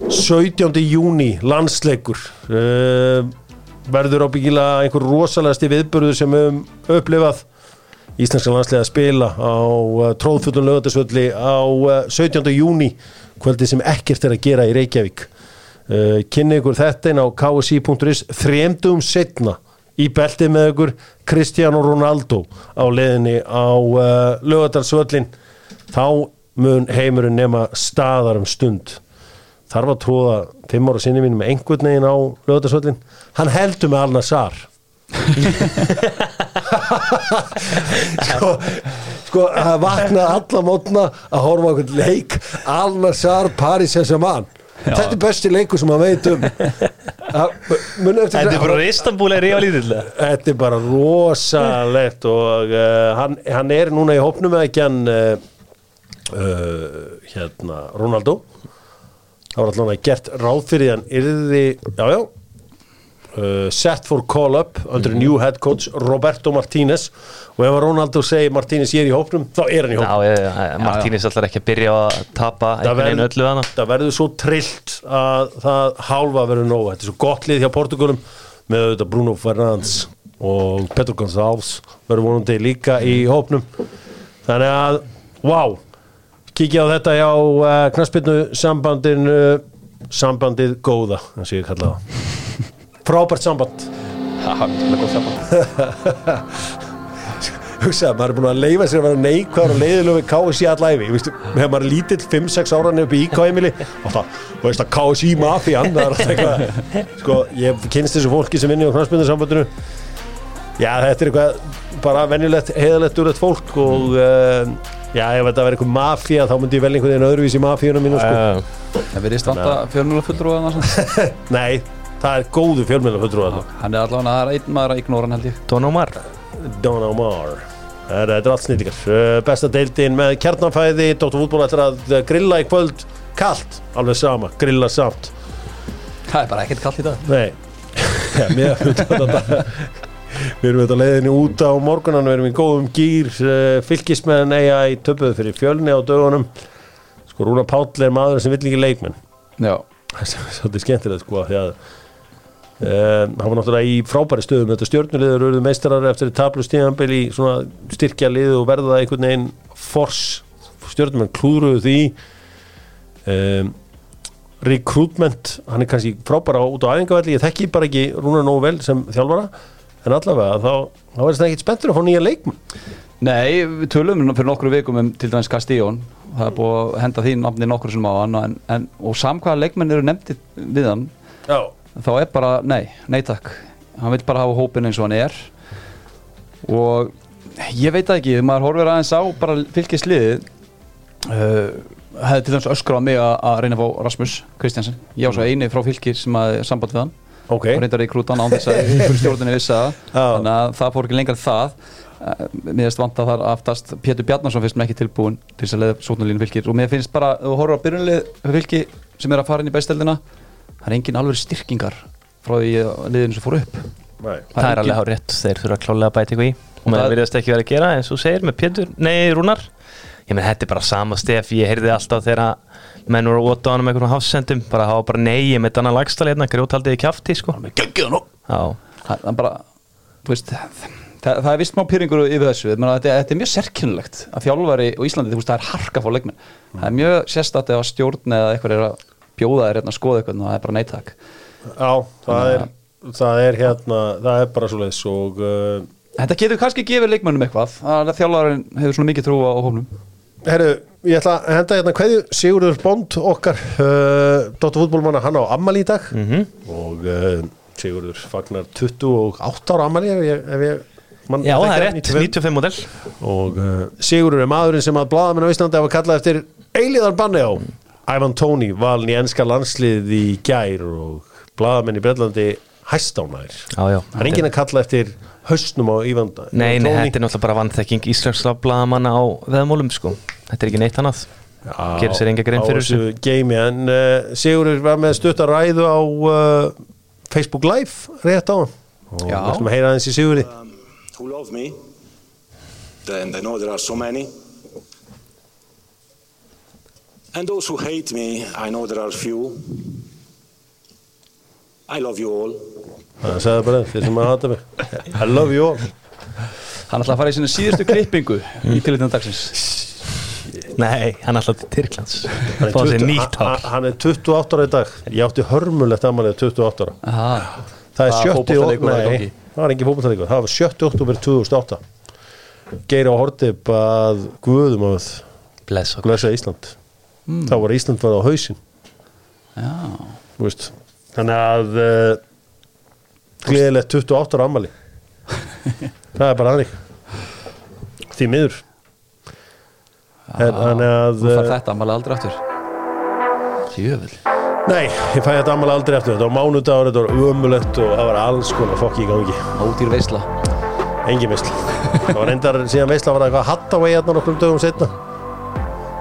17. júni landsleikur. Uh, verður ábyggilega einhver rosalegasti viðbörður sem við höfum upplifað Íslenska landslega að spila á uh, tróðfullun lögatarsvölli á uh, 17. júni kvöldi sem ekkert er að gera í Reykjavík. Uh, kynni ykkur þetta inn á ksi.is þremdum setna í beltið með ykkur Cristiano Ronaldo á leðinni á uh, lögatarsvöllin þá mun heimurinn nema staðar um stund. Þarf að tróða fimm ára sinni mínu með einhvern veginn á lögatarsvöllin hann heldur með Alna Sar sko, sko að vakna alla mótna að horfa einhvern leik Al-Nassar Paris Saint-Germain. Þetta er besti leikur sem maður veit um. Að- Þetta er bara Istanbul er ég á lítill þetta er bara rosalegt og uh, hann, hann er núna í hópnum með ekki hann uh, hérna Ronaldo. Það var allavega gert ráð fyrir hann yrði, já já uh, set for call up under Mhm. new head coach Roberto Martínez og ef Ronaldo segir Martínez ég er í hópnum þá er hann í já, Martínis ætlar ekki að byrja að tapa einhvern veginn öllu hana það verður svo trillt að það hálfa verður nóg. Þetta er svo gott lið hjá Portugalum með auðvitað Bruno Fernandes og Petro Gonçalves verður vonandi líka í hópnum. Þannig að, wow kíkja á þetta hjá uh, knaspinnu sambandinu sambandið góða, það sé ég kalla það frábært samband. Það er mjög góð samband. Hugsaði, maður er búin að leifa sér að vera neikvæður og leiðilegu við KSI allæfi þegar maður er lítill 5-6 ára nefn upp í IK-heimili og það, og veist að KSI mafían það er alltaf eitthvað. Sko, ég kynst þessu fólki sem vinni á knastbundarsambandinu já, þetta er eitthvað bara venjulegt, heiðalegt, úrlegt fólk og uh, já, ef þetta verður eitthvað mafía þá myndi ég vel einhvern veginn öðruvísi mafíunum mínu sko. uh, Það verðist vanta fjölmjöla fulltrúa nei, það er góðu fjölmjöla fulltrúa Hann er allavega, það er einn maður að ignóra hann held ég. Don Omar. Don Omar. Það er, þetta er allt snýtingar uh, Besta deildin með kjarnanfæði Dóttur fútból ætlar að grilla í kvöld. Kalt, alveg sama, grilla samt. Það er bara ekkert kallt í dag. Nei. Mér, þetta, Við erum þetta leiðinni út á morgunan Við erum í góðum gýr Fylkismenn eiga í töpuð fyrir fjölni á dögunum. Sko Rúna Páll er maður sem vill ekki leikmenn. Já, Það er svolítið skemmtilegt sko því að Um, hann var náttúrulega í frábæri stöðum. Þetta stjórnuliður eruðu meistarar eftir tablu stíðanbili í svona styrkja lið og verða það einhvern veginn fors stjórnumenn klúðruðu því. Um, recruitment hann er kannski frábæra út á æfingavelli. Ég þekki bara ekki Rúnar nógu vel sem þjálfara. En allavega þá, þá er þetta ekkit spenntur að fá nýja leikmenn Nei, við tölum fyrir nokkru vikum um til dæmis Castillo. Það er búið að henda því nafni nokkur sem á hann en, en, og samkvæða leikmenn eru nefndi við hann. Já, þá er bara, nei, nei takk. Hann vil bara hafa hópin eins og hann er. Og ég veit ekki, ef maður horfir aðeins á bara fylgisliðið uh, hefði til dæmis öskur á mig að, að reyna að fá Rasmus Kristjansen ég á svo eini frá fylgir sem að samband við hann. Ok. Og reyndar í krútan án þess að stjórnir vissi það. Já. þannig að það fór ekki lengra en það. Eh, mér finnst vant að það aftast Pétur Bjarnarsson finnst mér ekki tilbúin til þess að leiða sóknarlínu fylgir. Og mér finnst bara, þú horfir á byrjunlið fylgi sem er að fara inn í besteldina það er engin alveg styrkingar frá því að liðinu sem fór upp. Nei. Það er alveg hár rétt, þeir þurfa klálega að bæta eitthvað í. Og það- maður virðast ekki verið að gera eins og segir með Pétur, nei Rúnar. Ég menn þetta er bara sama stef, ég heyrði alltaf þegar menn voru að óta á hann með einhvern hafsendum bara hafa bara nei, ég með þannig lagstali hérna, grjótaldið í kjafti sko. Það það er bara, þú veist það, það er vist má pyrringur yfir þessu. Menn, þetta, þetta er mjög sérkynlegt að þjálfari og Íslandi, þú veist, það er harka fór leikmenn. Það er mjög sérstætt ef að stjórn eða eitthvað er að bjóða þér hérna að skoða eitthvað og það er bara neittak Já, það er, það er hérna það er bara svo leiðis og uh, Þetta getur kannski gefið leikmönnum eitthvað að þjálfarinn hefur svona mikið trú á hófnum Herru, ég ætla að henda hérna hverju Sigurður Bond okkar uh, Dóttar fútbólmanna, hann á ammali í dag Mhm. og uh, Sigurður fagnar 28 ára ammali ef ég, ef ég man, Já það er rétt, 95. 95 model og uh, Sigurður er maðurinn sem að blaðamenn á Íslandi hafa kallað eftir eiliðar banni á Ivan Tóni valin í enska landslið í gær og blaðamenn í Brellandi hæstánæðir Það er enginn að kalla eftir haustnum á Ivan Nei, nei, Tóni. þetta er náttúrulega bara vannþekking íslenskla blaðamanna á veðmólum sko. Þetta er ekki neitt annað. Gerir sér enga grein fyrir þessu geimi en uh, Sigurður var með stutt að ræðu á uh, Facebook Live rétt á hann og við ætlum að heyra aðeins í Sigurði. Um, who love me, and I know there are so many. And those who hate me, I know there are few. I love you all. það sagði bara þeir sem að hata mig. I love you all. Hann ætla að fara í sinni síðustu klippingu í tilitinu dagsins. Nei, hann er alltaf til Tyrklands. Hann er Fá sér 20 nýtt hann- hann er 28 ára í dag. Ég átti hörmulegt amalið 28 ára. Aha. það er Hvaða 70 fótboltaleikur var í nei, það var engin fótballtalegur það var 70 oktober 2008 Geir á Hortip að guðum að Bless Ísland þá var Ísland var á veist. þannig að uh, gleðilegt 28 ára ammali það er bara hannig því miður. Þannig að Þú fær uh, þetta maður aldrei aftur. Sjöfull nei, ég fæ þetta ammali aldrei eftir þetta var mánudagur, þetta var ömulegt og það var alls konar fokki í gangi. Ódýr veisla. Engin veisla. Það var reyndar síðan veisla var það eitthvað Hattaway hérna nokkrum dögum setna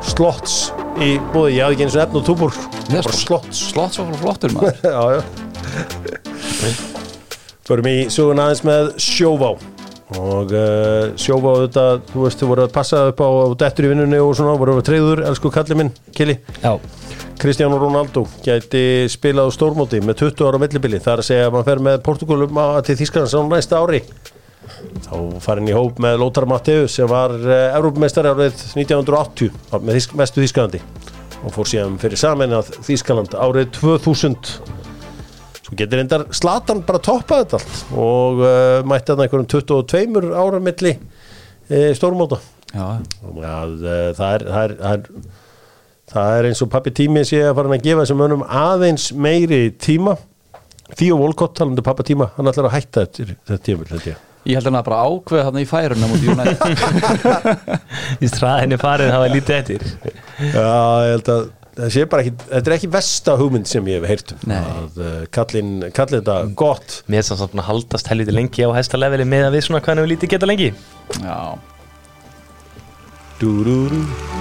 slots í búði, ég hafði ekki eins og efn og túbúr. Já, bara slots Slott. svo flottur maður. Já, já. Förum í sögun aðeins með sjóvá. Og uh, sjófa á þetta þú veist, þú voru að passa upp á, á dettur í vinnunni og svona, voru að treyður, elsku kallið minn Kili, Já, Cristiano Ronaldo gæti spilað á stórmóti með 20 ára millibili, það er að segja að maður fer með Portugalum til Þískarnas á næsta ári þá farin í hóp með Lothar Matthäus sem var uh, Evrópumeistari árið 1980 á- með þísk, mestu Þískalandi og fór síðan fyrir saman að Þískaland árið 2000 svo getur reyndar Slatan bara toppað þetta allt og uh, mætti þarna einhverjum 22 ára milli uh, stórmóta. Uh, það, er, það, er, það, er, það er eins og pappi tími sé að fara að gefa þessum önum aðeins meiri tíma. Theo Volkott talandi um pappa tíma, hann ætlar að hætta þetta tímul held ég ég held hann að bara ákveða þarna í færunum út í United. Í straðinni farið það var lítið eftir. Já, ég held að það sé bara ekki, þetta er ekki versta hugmynd sem ég hef heyrt um. Uh, kallin, kallin þetta gott. Mér er samt að haldast helviti lengi á hæsta leveli með að við svona hvað við lítið geta lengi. Já, dú, dú, dú.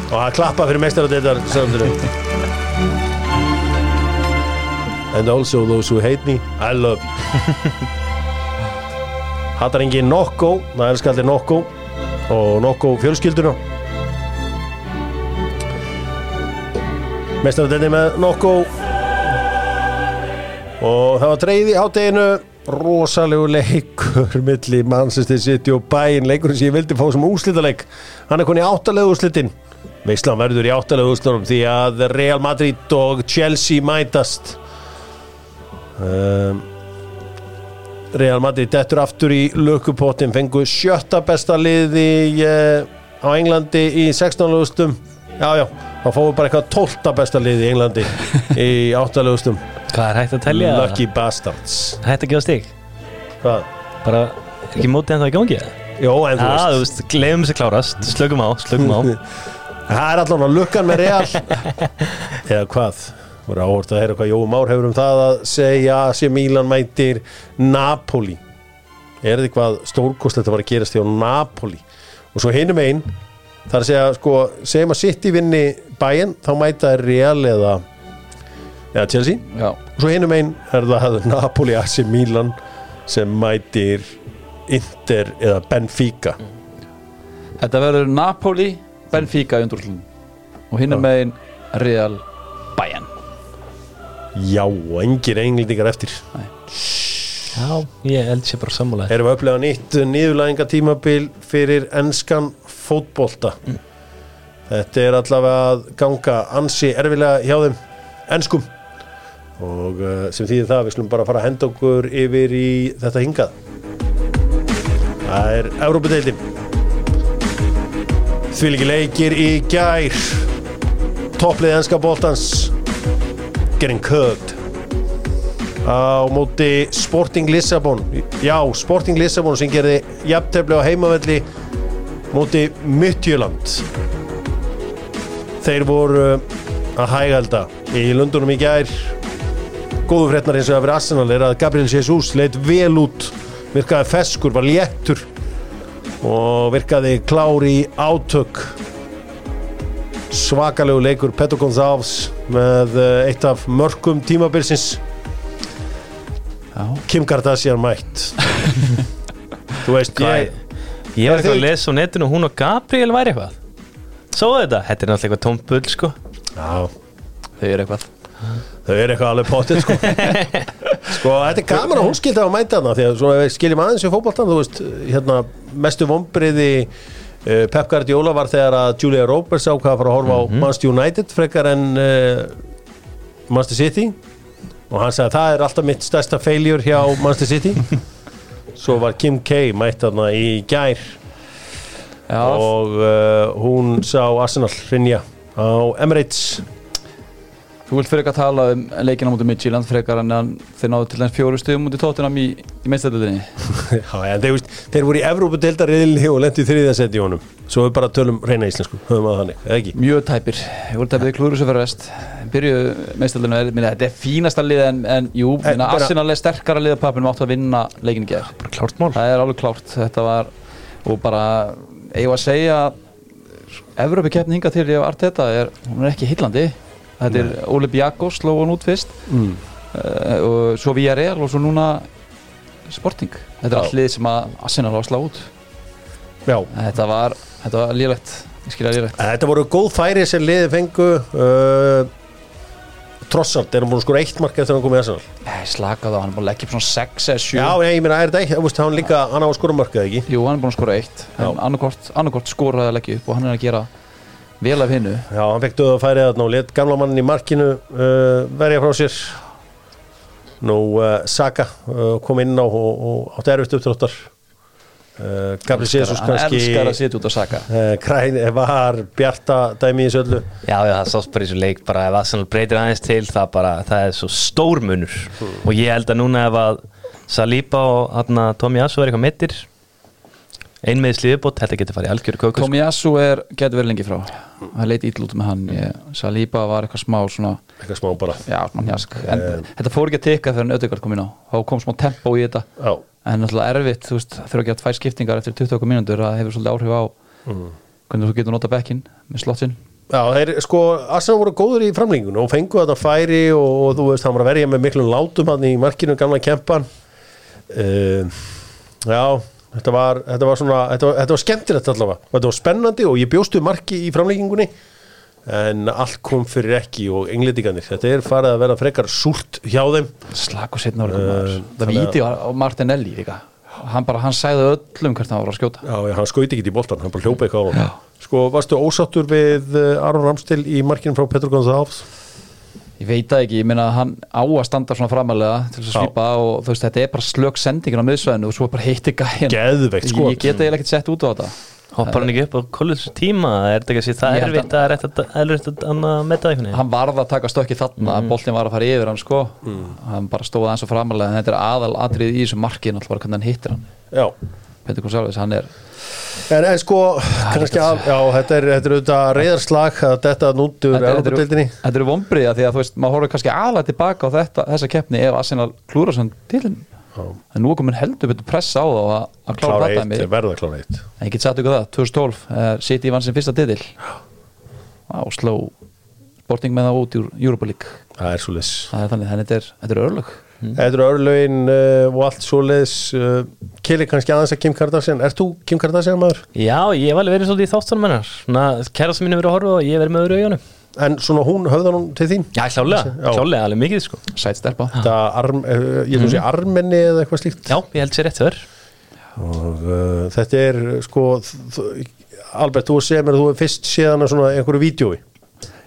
og að klappa fyrir meistaradeitar samtunum and also those who hate me I love you hattar engin Nokko það elskar allir Nokko og Nokko fjölskylduna. Meistaradeitar með Nokko. Og það var dreigð í hátteginu rosalegu leikur milli Manchester City og Bayern. Leikurinn sem ég vildi fá sem úslitaleik hann er konið í áttalegu úslitin Veislan verður í áttalegu úslitunum því að Real Madrid og Chelsea mætast. Um, Real Madrid dettur aftur í lökupottin fengu sjötta besta liði uh, á Englandi í 16. úrslitum já já, þá fáum við bara eitthvað 12. besta liði í Englandi í áttalegu úrslitum Hvað er hægt að telja? Lucky Bastards Hægt að gefa stig Hvað? Bara, ekki mótið en það í gangi? Jó, en þú Já, þú veist gleðum sér klárast Slökum á, slökum á Það er allan að lukkan með Real Eða hvað? Voru áhort að heyra hvað Jóum Már hefur um það að segja sem Mílan mætir Napoli. Er þetta hvað stórkostlegt að var að gerast hjá Napoli? Og svo hinum einn það er að segja, sko, segjum að City vinni bæinn, þá mæta er Real eða, eða Chelsea. Já, og svo hinum einn er það Napoli AC Milan sem mætir Inter eða Benfica. Þetta verður Napoli Benfica í undrúslun og Já. megin Real Bayern Já, og engir englendingar eftir. Já, ég held sér bara sammála Erum við að upplega nýtt nýðurlæðinga tímabil fyrir enskan fótbolta? Þetta er allavega að ganga ansi erfilega hjá þeim enskum. Og uh, sem þýðir það við slum bara fara að henda okkur yfir í þetta hingað. Það er Európa-deildin Þvíliki leikir í gær. Topplið enska boltans Getting cooked. Á móti Sporting Lissabon. Já, Sporting Lissabon sem gerði jafntefli á heimavelli móti Midtjöland þeir voru að hægalda í Lundunum í gær. Góðu fréttnar eins og að vera Arsenal er að Gabriel Jesus leitt vel út virkaði feskur, var léttur og virkaði klár í átök svakalegu leikur Petro González með eh, eitt af mörgum tímabilsins. Já, Kim Kardashian mætt. Þú veist, Hvað ég Ég var eitthvað að lesa á netinu hún og Gabriel væri eitthvað. Svo þetta, þetta er náttúrulega eitthvað tómt bull sko. Já, þau eru eitthvað. Þau eru eitthvað alveg potið sko. Sko, þetta er gaman að hún skildi að mæta þarna því að svona skiljum aðeins í fótboltan þú veist, hérna, mestu vombriði uh, Pep Guardiola var þegar að Julia Roberts ákvaða að fara að horfa á Manchester United frekar en uh, Manchester City. Og hann sagði að það er alltaf mitt stærsta failure hjá Manchester City. Svo var Kim K mætt þarna í gær. Já, og uh, hún sá Arsenal hrinja á Emirates þú vilt frekar tala um leikina mútið Midtjylland frekar en að þeir náðu til þess fjóru stöðum mútið tóttunam í, í meistættuðinni Já, en þeir, veist, þeir voru í Evrópudeildariðinni og lendi í þriðja seti í honum. Svo við bara tölum reyna íslensku, höfum að þannig, eða ekki? mjög tæpir, ég voru tæpir klúður sem fyrir vest byrjuðu meistættuðinu þetta er fínasta lið en, en jú, En, minna, Arsenal er sterkara lið á pappinu áttu að vinna leikin í gerð Bara klárt mál. Það er alveg klárt. Þetta var og bara eigum að segja Evrópi keppni hinga til í Arteta er, hún er ekki hillandi þetta er Olympiakos sló hann út fyrst. Mm. uh, og svo Villarreal og svo núna Sporting. Þetta er lið sem að Arsenal á að slá út. Já, Þetta var, var Ég skilja lélegt. Þetta voru góð færi sem liði fengu. Uh, Trossart, erum búin að skora eitt mark eftir að hann komið í Arsenal? Nei, slaka það, hann er búin að leggja upp svona 6 eða 7 Já, ég, ég meina, er þetta veist, hann líka, hann á að skora mark eða ekki? Jú, hann er búin að skora eitt. Annarkort skoraði að leggja upp Og hann er að gera vel af hinnu Já, hann fekk döða færið þarna og let gamla mannin í markinu uh, verja frá sér. Nú uh, Saka uh, kom inn á og, og átti erfitt uppdráttar. Uh, Gabriel Jesus Hann kannski elskar að sitja út að saka. uh, Kræn var bjarta dæmi í þessu öllu? Já, já, það sást bara í þessu leik bara ef Arsenal breytir aðeins til það bara, það er svo stór munur. Og ég held að núna ef að Saliba og hann Tommy Asu er eitthvað mittir einmiði sliðubót, þetta getur farið í algjöru köku sko. Tomiyasu er, getur verið lengi frá. Það leit ítl út með hann. Ég, Saliba var eitthvað smá svona eitthvað smá bara. Já, smá njask. En þetta fór ekki að tikka þegar Ödegard kom inn á. Þá kom smá tempo í þetta. Já, En náttúrulega erfitt, þú veist, þurfa að gera tvær skiptingar eftir 20 mínútur Það hefur svolítið áhrif á Hvernig þú getur nota bekkinn með slottin. Já, þeir sko, Arsenal voru góður í framlengunum og fengu þetta færi og, og þú veist, hann var að verja með miklum látum hann í markinu, gamla kempan. Uh, Já, þetta var, þetta var svona, þetta var, þetta var skemmtilegt allavega. Og þetta var spennandi og ég bjóstu marki í framlengingunni en allt kom fyrir ekki og englendingarnir, þetta er farið að vera frekar súrt hjá þeim. Slag og setna ára Eh, Það víti á Martinelli líka. Hann bara, hann sagði öllum hvert hann var að skjóta. Já, hann skauti ekki í boltan, hann bara hljópa eitthvað á hann Sko, varstu ósáttur við uh, Aron Ramstil í markinu frá Petro González? Ég veit það ekki, ég meina að hann á að standa svona framalega til þess að Já. svípa og þú veist, þetta er bara slök sendingin á miðsvæðinu og svo bara heitti gæjan Geðveikt skot. Ég geta eiginlega ekkert sett út á þetta. Hoppar hann ekki upp á kollis tíma? Er þetta ekki að sé það að er erfitt að hann að metta einhvern veginn? Hann varð að taka stökki þarna, mm. boltin var að fara yfir hann sko. Hann bara stóð aðeins og framalega en þetta er aðal atrið í þessu marki náttúrulega bara hvernig hann hittir hann. Já, Petur Gonsalves, hann er En, en sko, kannski að, já, þetta er, þetta er auðvitað reyðarslag að þetta er- Európa-deildinni. Þetta eru vombriða því að þú veist, maður horfður kannski aðalega tilbaka á þetta, þessa keppni ef Arsenal klúra sann til en nú komin heldur betur pressa á þá að, að klára Klára þetta eitt, mig verða klára eitt. en ég get sagt ykkur það, 2012 uh, City vann sin fyrsta titil og sló Sporting með það út úr Europa League Það er svo leys. það er þannig, þannig þetta er, þetta er örlög Þetta eru örlögin uh, og allt svo leys. Uh, Kili kannski aðeins að Kim Kardashian. Ert þú Kim Kardashian maður? Já, ég hef alveg verið svolítið í þáttunum hennar Svona, kærasta mín hefur verið að horfa og ég hef verið með öðru augunum En svona hún höfðar hún til þín? Já, klálega, klálega, alveg mikið sko sæt stelpa Þetta arm, uh, ég þú sé armenni eða eitthvað slíkt. Já, ég held sér rétt þör Og uh, þetta er, sko, Albert, þú segir mér að þú er fyrst séðan að svona einhverju vídjói.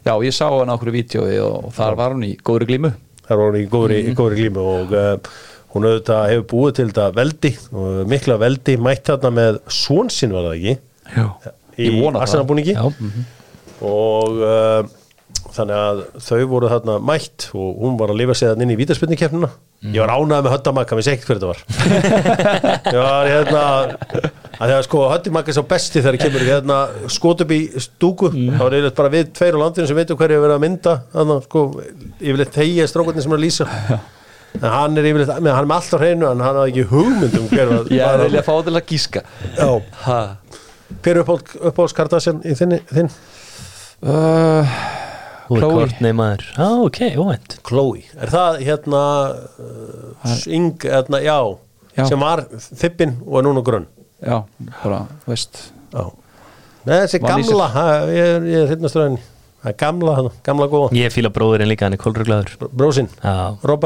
já, ég sá hann á okkur vídjói og, þar var hún í góðri glímu Það var hún í góðri, í góðri glímu og uh, hún auðvitað hefur búið til þetta veldi og mikla veldi mætt þarna með svonsinn var það ekki? Já. í. Arsenalbúningi. Já, og uh, þannig að þau voru þarna mætt og hún var að lifa sig þarna inn í vítaspinnikefnina ég var ánægð með höttamakka, mér sé ekkert hver þetta var. Ég var hérna að þegar sko höttamakka er svo besti þegar kemur hérna, skot upp í stúku þá er yfirleitt bara við tveir á landinu sem veitum hverju er verið að mynda þannig að sko yfirleitt þegja strákarnir sem er að lýsa en hann er yfirleitt, með, hann er með allt á hreinu en hann hafði ekki hugmyndum var ég var- vilja fá til að gíska Já. ha. hver er uppáhalds uppáhalds Kardashian í þinni, þinn? uh, er Chloe. kort neymaður Já, ok, óvænt Chloe, er það hérna uh, Ing, hérna, já, Já. sem var þippin og er núna grunn já, bara, veist. Já. Nei, þessi Var gamla ha, ég er, ég er hérna ströðin það er gamla, hana, gamla góða. Ég fíla bróðurinn líka, hann er kólruglaður já, Rob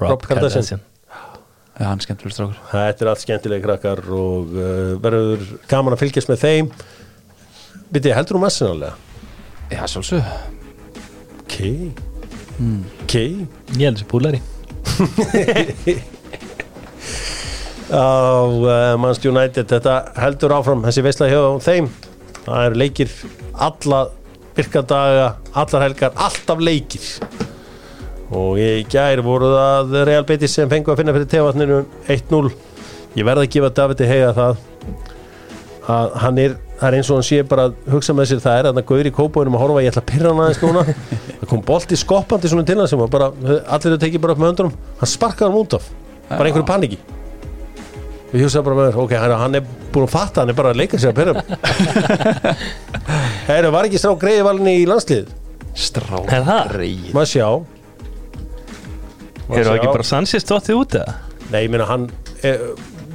Rob Kardashian. Hann er skemmtilegur strákur. Þetta er allt skemmtilegi krakkar og uh, verður gaman að fylgjast með þeim. Viti, heldur þú messinarlega? já, sjálfsög Ok Ok Ég held þessi púlari á uh, Manchester United þetta heldur áfram þessi veistla hjá þeim. Það eru leikir alla virkadaga, allar helgar alltaf leikir. Og í gær voru það Real Betis sem fengu að finna fyrir tevatninu 1-0 ég verði að gefa Davide Hega það að hann er það er eins og hann sé bara að hugsa með sér það er að það gauður í kópóinum að horfa ég ætla að pyrra hann aðeins núna. Það kom bolti skoppandi svona til hann sem var bara allir þau tekið bara upp með öndunum hann sparkaði hann út af bara einhverju paniki ég hugsaði bara með mér ok, hann, hann er búin að fatta hann er bara að leika sér að pyrra Heru, var ekki strá greiði valinni í landslið strákur Er það? greið. maður sjá Eru sjá. ekki bara Sanchez stóttið út eða? nei, ég meina hann er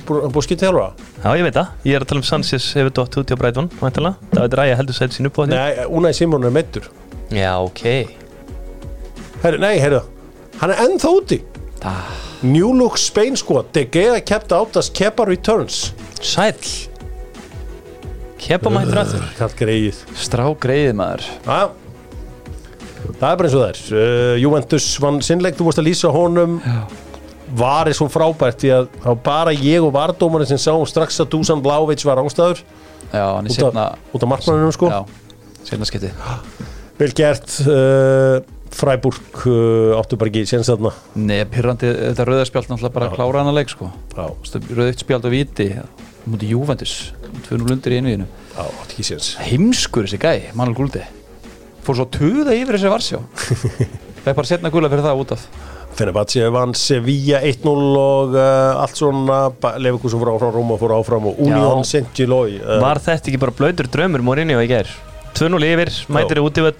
búin að skipta þjálfara Já, ég veit það, ég er að tala um Sanchez hefur dótt út í á Brighton, væntalega Það veit ræði heldur sætt sín upp á þetta Nei, Unai Simon er meittur Já, ok Herri, Nei, heyrðu Hann er ennþá úti Ah. New Look Spain squad De Gea kept out as Kepa returns. Sæll. Kepa mættur að þur Kallt greið Strá greið maður. Já. Það er bara eins og það er. Uh, Juventus vann sinnleik, þú vorst að lýsa honum. Var er svo frábært Því að það var bara ég og vardómarinn sem sáum strax að Dusan Vlaovic var ástæður. Já, hann er út setna af, út af markmannunum sko. Já, setna skipti Vel gert uh, Freiburg uh, áttu bara ekki séns þarna? Nei, pyrrandi, þetta rauðarspjald náttúrulega bara að klára hann að leik sko. Já, Rauðitt spjald og viti mútið Juventus 2-0 undir í einvíðinu já, áttu ekki séns. Heimskur þessi gæ, Manuel Guldi. Fór svo tuða yfir þessi varsjá. Það er bara setna gula fyrir það út af. Fenerbahce vann Sevilla 1-0 og uh, allt svona Leifikursum fór áfram, Róma fór áfram og Union Já. Saint-Gilloy uh, Var þetta ekki bara blöytur draumur Mourinho í gær? 2-0 yfir, mætir í útivöll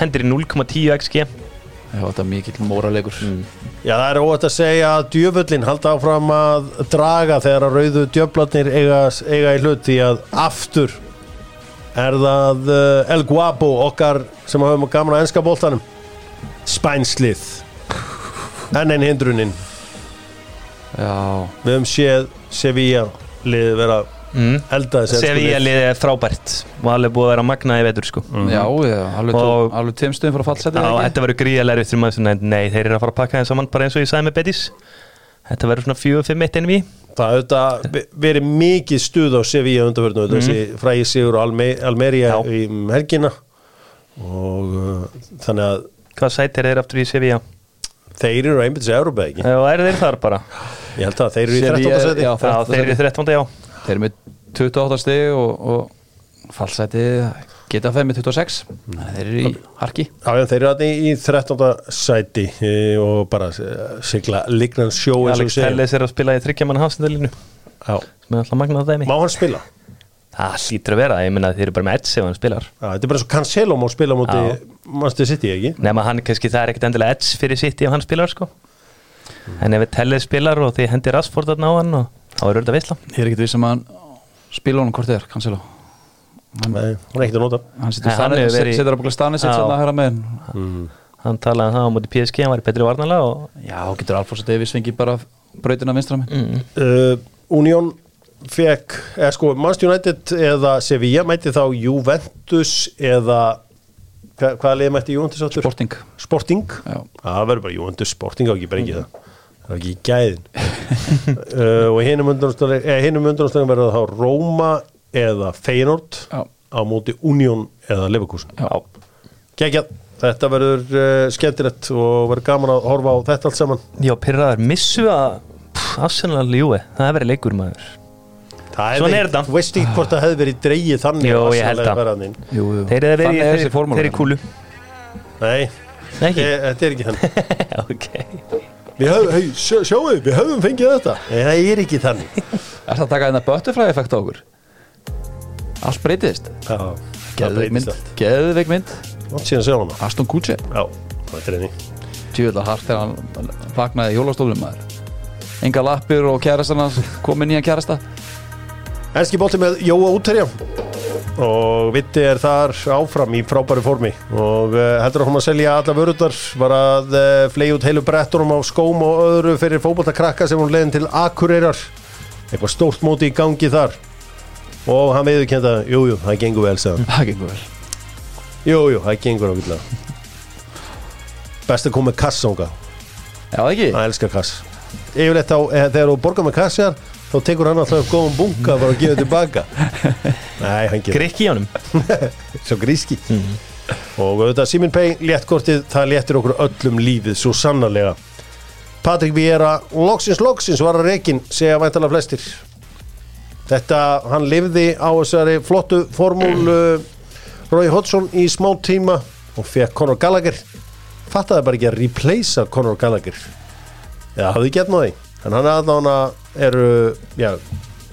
Hendir í 0,10 XG Já, þetta er mikill móralegur. Já, það er óvægt að segja að djöfullin halda áfram að draga þegar að rauðu djöflarnir eiga, eiga í hlut því að aftur er það uh, El Guapo okkar sem hafum gaman að enska bóltanum spænslið. Enn einn hindrunin. Já, við höfum séð Sevilla liðið vera mm. liðið er frábært og alveg búið að vera magnaði vetur sko já, já, alveg, Og- og, alveg tveim stöðum frá fallsetið Já, ekki? þetta verður gríðalega eftir maður nei, þeir eru að fara að pakka þeim saman bara eins og ég sagði með Betis Þetta verður svona 4-5-1 enn við það hefur verið mikið stuð á Sevilla undanförnum mm. þessi frægi sigur og Alme Almeria Já. í helgina og uh, þannig að Hvað sætir þeir aftur í Sevilla? þeir eru einmitt þessi Európa ekki Já, eru þeir þar bara? ég held að þeir eru í Sevilla- 13. seti Já, þeir eru í 13. já Þeir eru með 28 stig og, og fallsetið geta þeim með 26 Þannig að þeir eru í harki. Já, já, þeir eru þarna í, í 13. sæti e, og bara eh, sigla lignan sjó Alex Telles er að spila í þryggjaman hafsendalínu. Sem er alltaf magnað dæmi. Má hann spila? Það hlýtur að vera, ég menna að þeir eru bara með Edge ef hann spilar. Já, þetta er bara og Cancelo má spila múti Já. Manchester City, ekki? Nefna hann kannski, það er ekkert endilega Edge fyrir sitt ef hann spilar sko. En ef Telles spilar og þið hendir Rashford þarna á hann og þá er þetta veitla Ég er ekkert viss um að spila honum hvort er, Cancelo. Nei, hann er ekkert að nota. Hann setur að búin staðnið sitt Já. að höra með Hann talaði um það á móti PSG, hann var í betri varnalega og Já, getur Alfonso Davies fengið bara brautina vinstra með mm, uh, Union fekk, eða sko Manchester United eða Sevilla mæti þá Juventus eða hva, hvaða liði mætti Juventus áttur? Sporting. Sporting? Já. það verður bara Juventus Sporting á ekki bara ekki það það er ekki í gæðin uh, og hinum undanúrstöðum verður þá Róma eða Feyenoord Já. á móti Union eða Leverkusen Já. Gekjað, þetta verður uh, skemmtilegt og verður gaman að horfa á þetta allt saman Já, pyrraðar, missu að Arsenal Júi, það er verið leikur maður Það er þetta. Þú veist ekki hvort það hefði verið dreigið þannig Jó, að ég held það. jú. Þeir eru verið í þeir, þessi formúla þeir í kúlu Nei, Nei, ekki? e, þetta er ekki þannig ok hei, sjá, sjáu, við höfum fengið þetta. Nei, það er ekki þannig. Er það að taka þetta butterfly effekt á okkur? Allt breytist. Já, það Geðveik mynd Geðveik mynd. Síðan sjá hana. Aston Kutcher. Já, þetta er henni Tjóðlega hart þegar hann vaknaði í hjólastólum Enga lappir og kærastan hans komið nýjan kærasta Enski bolti með Jóa útterja og Vitti er þar áfram í frábæru formi. Og uh, heldur okkur að selja alla vörundar var að uh, flegi út heilu brettunum á skóm og öðru fyrir fótboltakrakka sem hún leiðin til Akureyrar. Eitthvað stórt móti í gangi þar. Og hann veiður kenda jújú, það gengur vel sagði hann. Það gengur vel. Jújú, það gengur ákveðlega best að koma með kass ánga Já, ekki? hann elskar kass. Yfirleitt þá, eh, þegar þú borgar með kassjar þá tekur hann alltaf upp góðan bunga bara að gefa tilbaka. Nei, hann gerir Grikki í honum. Svo gríski. Og auðvitað Simin Pay, léttkortið það léttir okkur öllum lífið svo sannarlega. Patrik Viera loksins loksins var að rekin segja væntalega flestir. Þetta, hann lifði á þessari flottu formúlu Rói Hodgson í smá tíma og fekk Conor Gallagher. Fattaði bara ekki að replacea Conor Gallagher. Eða hafði gett náði en hann aðdána eru já,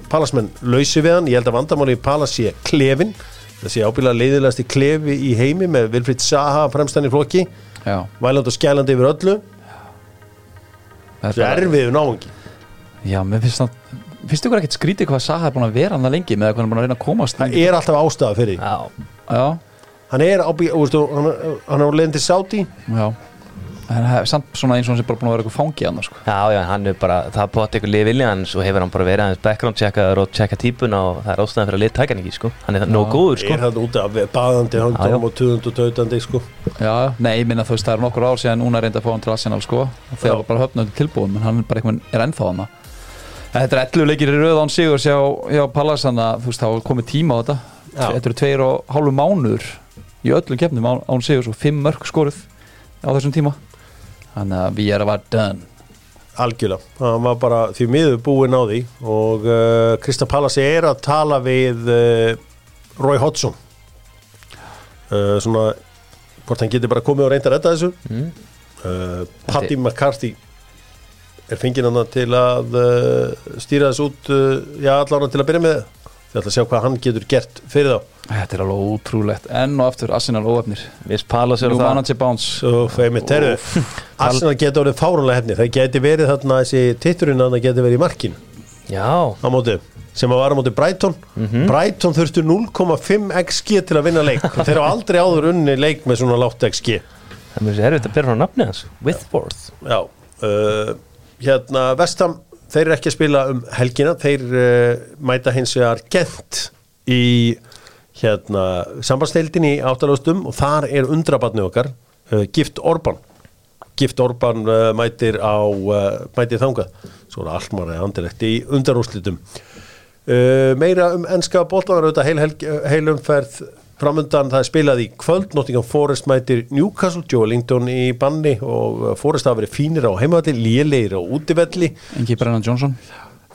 palasmenn lausi við hann. Ég held að vandamáli í palas sé klefin það sé ábyggilega leiðilegast í klefi í heimi með Vilfrid Saha fremstan í flokki. Já. Væland og skælandi yfir öllu. Það er er erfiðu náungi. Já, mér finnst það finnst ykkur ekkert skrítið hvað Saha er búin að vera hann það lengi með að hann er búin að reyna að komast Það er alltaf ástæða fyrir því. Já, Já, Hann er á, bí- þú veistu, hann, hann er á leiðin til Saudi. Já En það er samt svona eins og hann sé bara búin að vera eitthvað fangi hann sko. já, já, hann er bara, það er bótt eitthvað lið vilja hans og hefur hann bara verið aðeins background checkaður og checka típuna og það er ástæðan fyrir að lið taka hann ekki, sko Hann er nóg góður, sko er hann úti af baðandi handum og tuðund og tautandi sko. Já, nei, ég minna þú veist það er nokkur ár síðan núna reynda að fá hann til Arsenal sko og þegar Já. bara höfnum tilbúin menn hann er bara eitthvað er ennþá hann Þetta er 11 leikir í röð án sigur hjá, hjá Pallas þannig að þú veist það var komið tíma á þetta Já. Þetta eru tveir og hálfu mánuður í öllum keppnum án, án sigur og fimm mörg skoruð á þessum tíma Þannig að við erum að done. Algjörlega, hann var bara því miður búinn á því. Og uh, Krista Pallas er að tala við uh, Roy Hodgson. Uh, svona hvort hann getur bara komið og reynda að redda þessu. Mm. uh, Patti McCarthy er fengið hann til að uh, stýra þessu út uh, já, allan til að byrja með við ætla að sjá hvað hann getur gert fyrir þá. Þetta er alveg ótrúlegt. Enn og aftur Arsenal óöfnir Viss Palas er Nú það manager bounce. Svo feið mér terðu Arsenal getur orðið fárunlega hefni það geti verið þarna þessi titturinn að það geti verið í markinu. Já, á móti sem að var á móti Brighton. Brighton þurftu 0,5 XG til að vinna leik. Og þeir hafa aldrei áður unni leik með svona látt XG það er mjög erfitt að byrja frá nafni hans. Withworth já uh, hérna Vestam þeir eru ekki að spila um helgina þeir uh, mæta hins vegar gent í hérna sambandsteildin í áttalástum og þar er undrabarni okkar uh, Gift Orban. Gift Orban uh, mætir á mætir þangað. Svo allt maður andilegt í undarúslitum meira um enska bóltanar auðvitað heil, heil, framundan það er spilað í kvöld Nottingham Forest mætir Newcastle Joe Lington í banni og uh, Forest hafa verið fínir á heimavalli lélegir á útivelli. Engi Brennan Johnson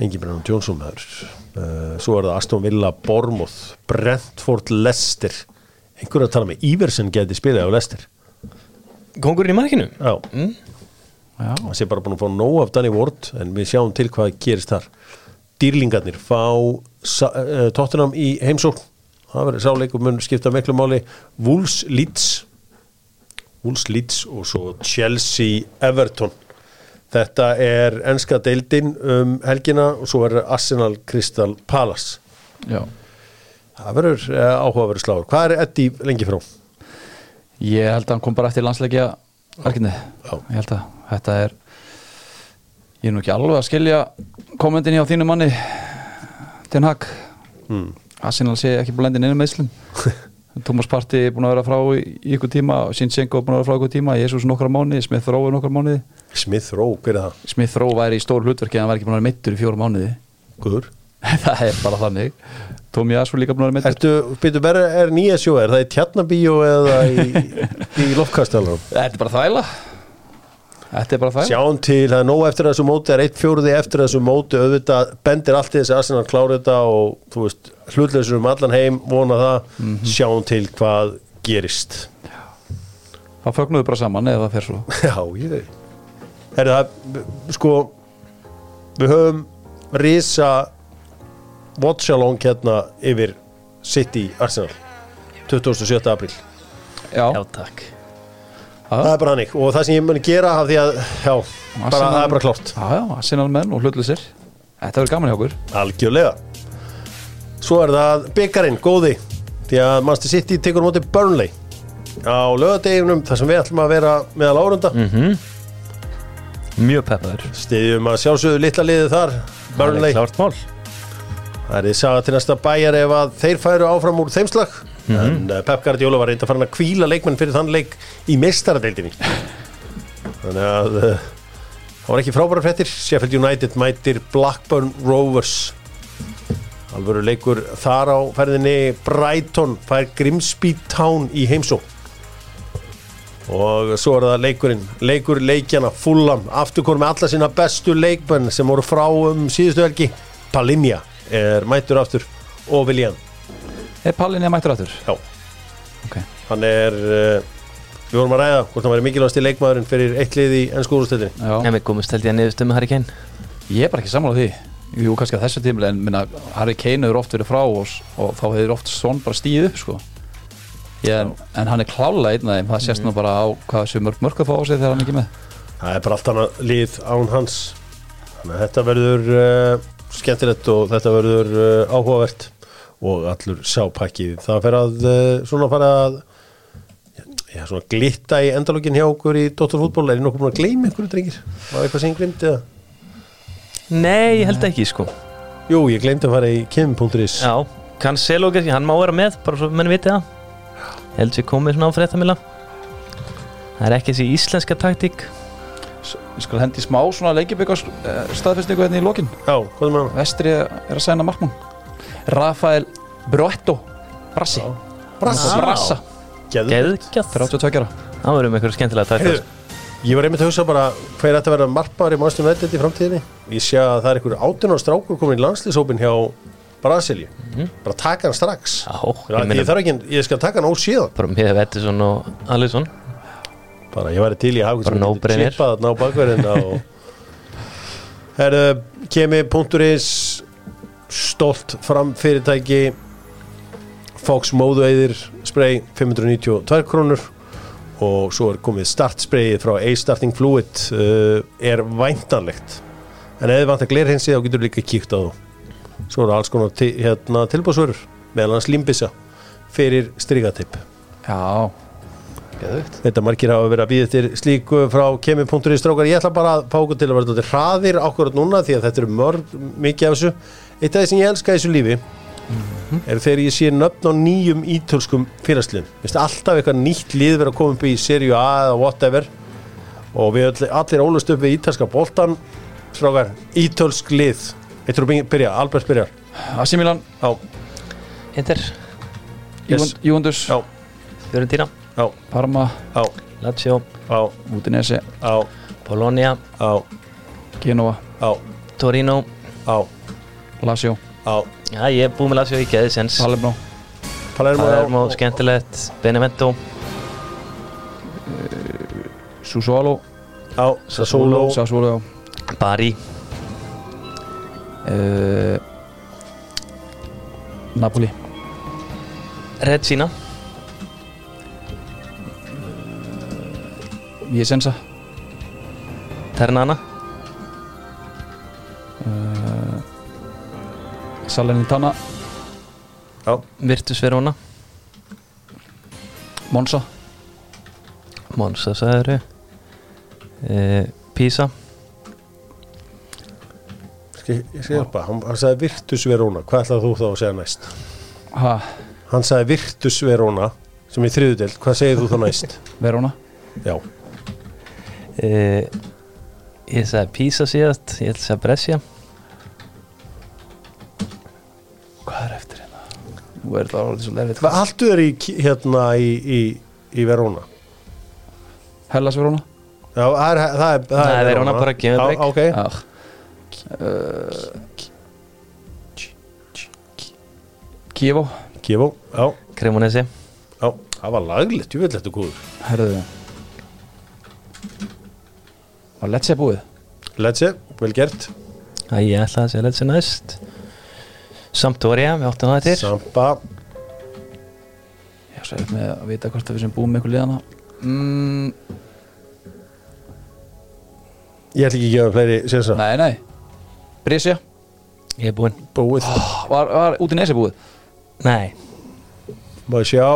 Engi Brennan Johnson maður. Uh, svo er það Aston Villa Bournemouth Brentford Leicester. Einhver að tala með Iversen geti spilað á Leicester. Kongurinn í markinu? Já. Mm. Það sé bara búin að fá nóg af Danny Ward en við sjáum til hvað gerist þar. Dýrlingarnir fá uh, tóttunam í heimsókn það verður sáleikum mun skipta miklu máli. Wolves Leeds. Wolves Leeds og svo Chelsea Everton. Þetta er enska deildin um helgina og svo verður Arsenal Crystal Palace. Já. Það verður uh, áhugaverður sláður hvað er Eddi lengi frá? Ég held að hann kom bara eftir landsleikja verkinni, Já. ég held að þetta er ég er nú ekki alveg að skilja kommentin hjá þínu manni Ten Hag. Mm. Arsenal sé ekki búin lendin inn með Íslum Thomas Partey er búin að vera frá í, ykkur tíma Sinchenko er búin að vera frá í ykkur tíma Jesus nokkra mánuði, Smith Rowe nokkra mánuði. Smith Rowe, hver er það? Smith Rowe væri í stór hlutverki en hann væri ekki búin að vera meittur í fjóra mánuði. Guður. Það er bara þannig. Tómi Asfur líka búin að vera meittur Ertu, byrju, verður er nýja sjó, er það í Tjarnabíó eða í, í Lofkastalanum? Þetta er bara þvæla Þetta er bara þvæla Sjáum til, það er nóg eftir þessu móti, það er eitt fjóruði eftir þessu móti, auðvitað bendir allt í þessi Arsenal klára þetta og þú veist, hlutleysur um allan heim, vona það, sjáum til hvað gerist. þá fögnuðu bara saman eða það fer svo Já, ég veit. Er það, sko, við höfum risa watchalong hérna yfir City Arsenal 27. apríl. Já, Já, takk Það er bara hannig og það sem ég muni gera af því að, já, bara, það er bara klárt. Já, já, Arsenal menn og hlutlusir Þetta verður gaman hjá okkur. Algjörlega. Svo er það byggarinn, góði Því að Manchester City tekur móti Burnley Á lögadeginum þar sem við ætlum að vera meðal árunda. Mm Mjög peppaður. Stiðjum að sjálfsögðu litla liðið þar Burnley, Það er klárt mál. Það er þið saga til næsta bæjar ef að þeir færu áfram úr þeimslag en uh, Pep Guardiola var reynda farin að kvíla leikmenn fyrir þann leik í meistaradeildinni þannig að uh, það var ekki frábæra fréttir. Sheffield United mætir Blackburn Rovers. Alvöru leikur þar á ferðinni. Brighton fær Grimsby Town í heimsó og svo er það leikurinn. Leikur leikjana Fulham. Afturkor með alla sína bestu leikmenn sem voru frá um síðustu helgi. Palinja er mættur aftur og Viljan Er Pallin ég mættur aftur? Já. Ok. Hann er uh, við vorum að ræða hvort hann væri mikilvægast í leikmaðurinn fyrir eitt lið í ennsku úrstöldinni Já. En við komumst held ég að niðurstöð með Harry Kane. Ég er bara ekki sammála því. Jú, kannski að þessu tímul en minna, Harry Kane hefur oft verið frá og, og þá hefur oft svon bara stíð upp sko. ég, en, en hann er klála einn þeim. Það sést nú bara á hvað þessu mörg mörg að fá á sig þegar hann er ekki með. Það er bara allt annað lið án hans. Þannig að þetta verður uh, skemmtilegt og þetta verður uh, áhugavert og allur sápakkið. Það fer að uh, svona fara að já, svona glitta í endalókin hjá okkur í Dóttarfútból er ég nokkuð búin að gleyma einhverju drengir? Var eitthvað sem ég glemdi eða? Nei, ég held ekki sko. Jú, ég glemdi að fara í kim.is Já, Cancelo hann má vera með bara svo menn viti það. Held sér komið svona á fréttamila Það er ekki þessi íslenska taktík. Ég skal hendi smá svona leikibyggar staðfestingu hérna í lokin. Já, hvað er hann? Vestri er að sæna markmann Rafael Broetto Brassi. Brassa. Brassa. Geðgjað 32 ára. Það verður með eitthvað skemmtilega taktík Ég var einmitt að hugsa bara hver ætti að vera markmaður í mannstjum veldið í framtíðinni. Ég sé að það er einhver átun og strákur komin í landslýshópin hjá Brasilíu. Bara taka hann strax. Já, ég ég, þarf ekki, ég skal taka hann ósíðan bara með Vettisson og Alisson. Bara ég væri til í að hafa Bara no-brainer. chipað þarna á stolt fram fyrirtæki Fox móðueyðir spray 592 krónur. Og svo er komið startsprayið frá A-Starting Fluid uh, er væntanlegt. En ef þið vantar glerhinsi þá getur líka kíkt á þú svo eru alls konar til, hérna, tilbúsvörur meðal hans límbissa fyrir strigatipp. Já. Geðugt Þetta margir hafa verið að býða til slíku frá kemi.is strákar. Ég ætla bara að fá okkur til að vera þetta hraðir ákvörð núna því að þetta eru mörg mikið af þessu. Eitt af því sem ég elska í þessu lífi er þegar ég sé nöfn á nýjum ítölskum félagsliðum. Vist alltaf eitthvað nýtt lið verið að koma upp í seríu A eða whatever. Og við öll, allir ólust upp við ítalska boltan. Strákar, ítölsk lið. Eittur að byrja, Albert byrjar. Asi Milan. Inter. Júndus já, Parma. Lazio, Udinese. Já, Genova. Torino Lazio. Já. Já, ég er búið með Lazio í geðisens Palermo. Palermo, Palermo, já. skemmtilegt. Benevento, Sussuolo Já, Sassuolo. Sassuolo Bari. Uh, Napoli. Regina Vicenza. Ternana Salernitana Já, Virtus Verona. Monza. Monza sagður e, Pisa. Ég skal hjálpa, hann, hann sagði Virtus Verona. Hvað ætlaði þú þá að segja næst? ha, Hann sagði Virtus Verona sem í þriðudeld, hvað segir þú þá næst? Verona. Já, e, Ég sagði Pisa síðast. Ég ætla að segja Brescia Nú er þetta alveg svo lefið hvað haltu þér í, hérna í, í, í Verona? Hellas Verona? Já, það er, það er, það Nei, Verona bara gefur Já, breyk. ok, Já uh, Kívo Kífó, já, Cremonese. Já Það var laglegt, ég vil þetta góður. Herðu. Var Lecce búið? Let's vel gert. Æ, ég ætla að segja þetta næst Sampdoria, við áttum það til Sampa, Já, svo erum við að vita hvort að við sem búum með ykkur liðana. Mm, ég ætla ekki að gefa fleiri sér Nei, nei. Brescia. Ég er búinn. Búið, Var, var út í nesi búið? Nei, maður sjá?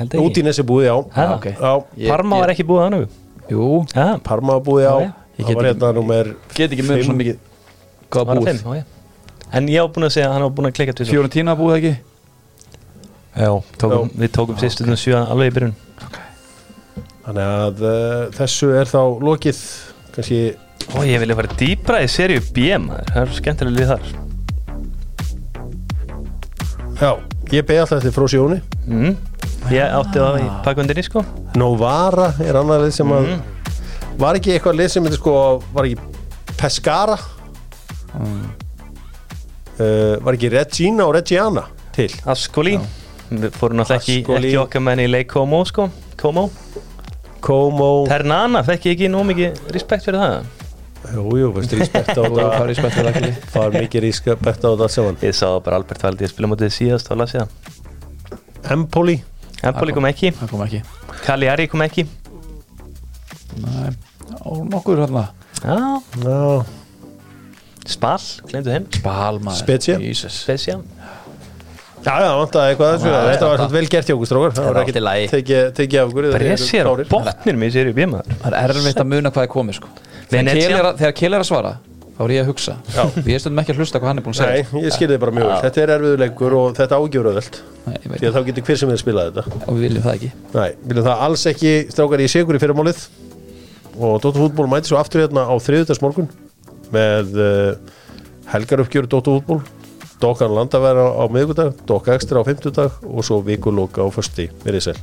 Held ekki. Út í nesi búið, já. Ha? ok. Já, Ég- Parma ég- var ekki búið að nú Jú. Já, Parma var búið, já. Ég Það get var ekki- hérna nummer Get ekki með Fimm. svona mikið Hvað var var það búið? fimm, ó, já. En ég á búin að segja að hann var búin að klikka tvisvar. Fiorentina búið ekki? Já, tókum, við tókum fyrstu til sjö alveg í byrjun. Þannig að uh, þessu er þá lokið. Kannski, Ó, ég vilja fara dýbra í seríu B maður. Það er skemmtilega lið þar. Já, ég beði alltaf eftir Frósi Jóni. Mm. Ég átti það í pakkvöndinni sko. Novara er annar lið sem að Mm. var ekki eitthvað lið sem heitir sko var ekki Pescara uh, var ekki Regina og Reggiana til? Ascoli. Við fórum náttúrulega ekki, Ascoli. ekki okkar menn í leik Como sko. Como. Como, Ternana, fekk ég ekki nú mikið respekt fyrir það. Jú, jú, veist respekt á þetta ekki far mikið respekt á þetta allt saman. Ég sá bara Albert Valdi að spila mútið síðast og las ég það Empoli, Empoli kom ekki, Það kom ekki. Cagliari kom ekki. Nei Á nokkur hérna Já, já, Spal, glemdu þeim. Balmaður Spezia. Jesus. Spesial Já, já, vantaði eitthvað þessu. Þetta var svona vel gert hjá okkur strákar. Það var ekki lagi. tekið af okkur þeir eru Bressi er á botnir með sér í bímaður Það er erfitt að muna hvað er komið sko. Þegar. Kjell er að- þegar Kjell er að svara þá er ég að hugsa. Ég er stundum ekki að hlusta hvað hann er búin að segja. Nei, ég skilði bara mjög vel. Þetta er erfiður leikur og þetta ágjöröðveld Nei, ég veit Því að þá getur hver sem er spilað þetta. Og við viljum það ekki Með uh, helgaruppgjöru Dóttar fútból Dokkan landaværa á miðgudag, Dokka ekstra á fimmtudag og svo vikulóka á fösti. Verið sér.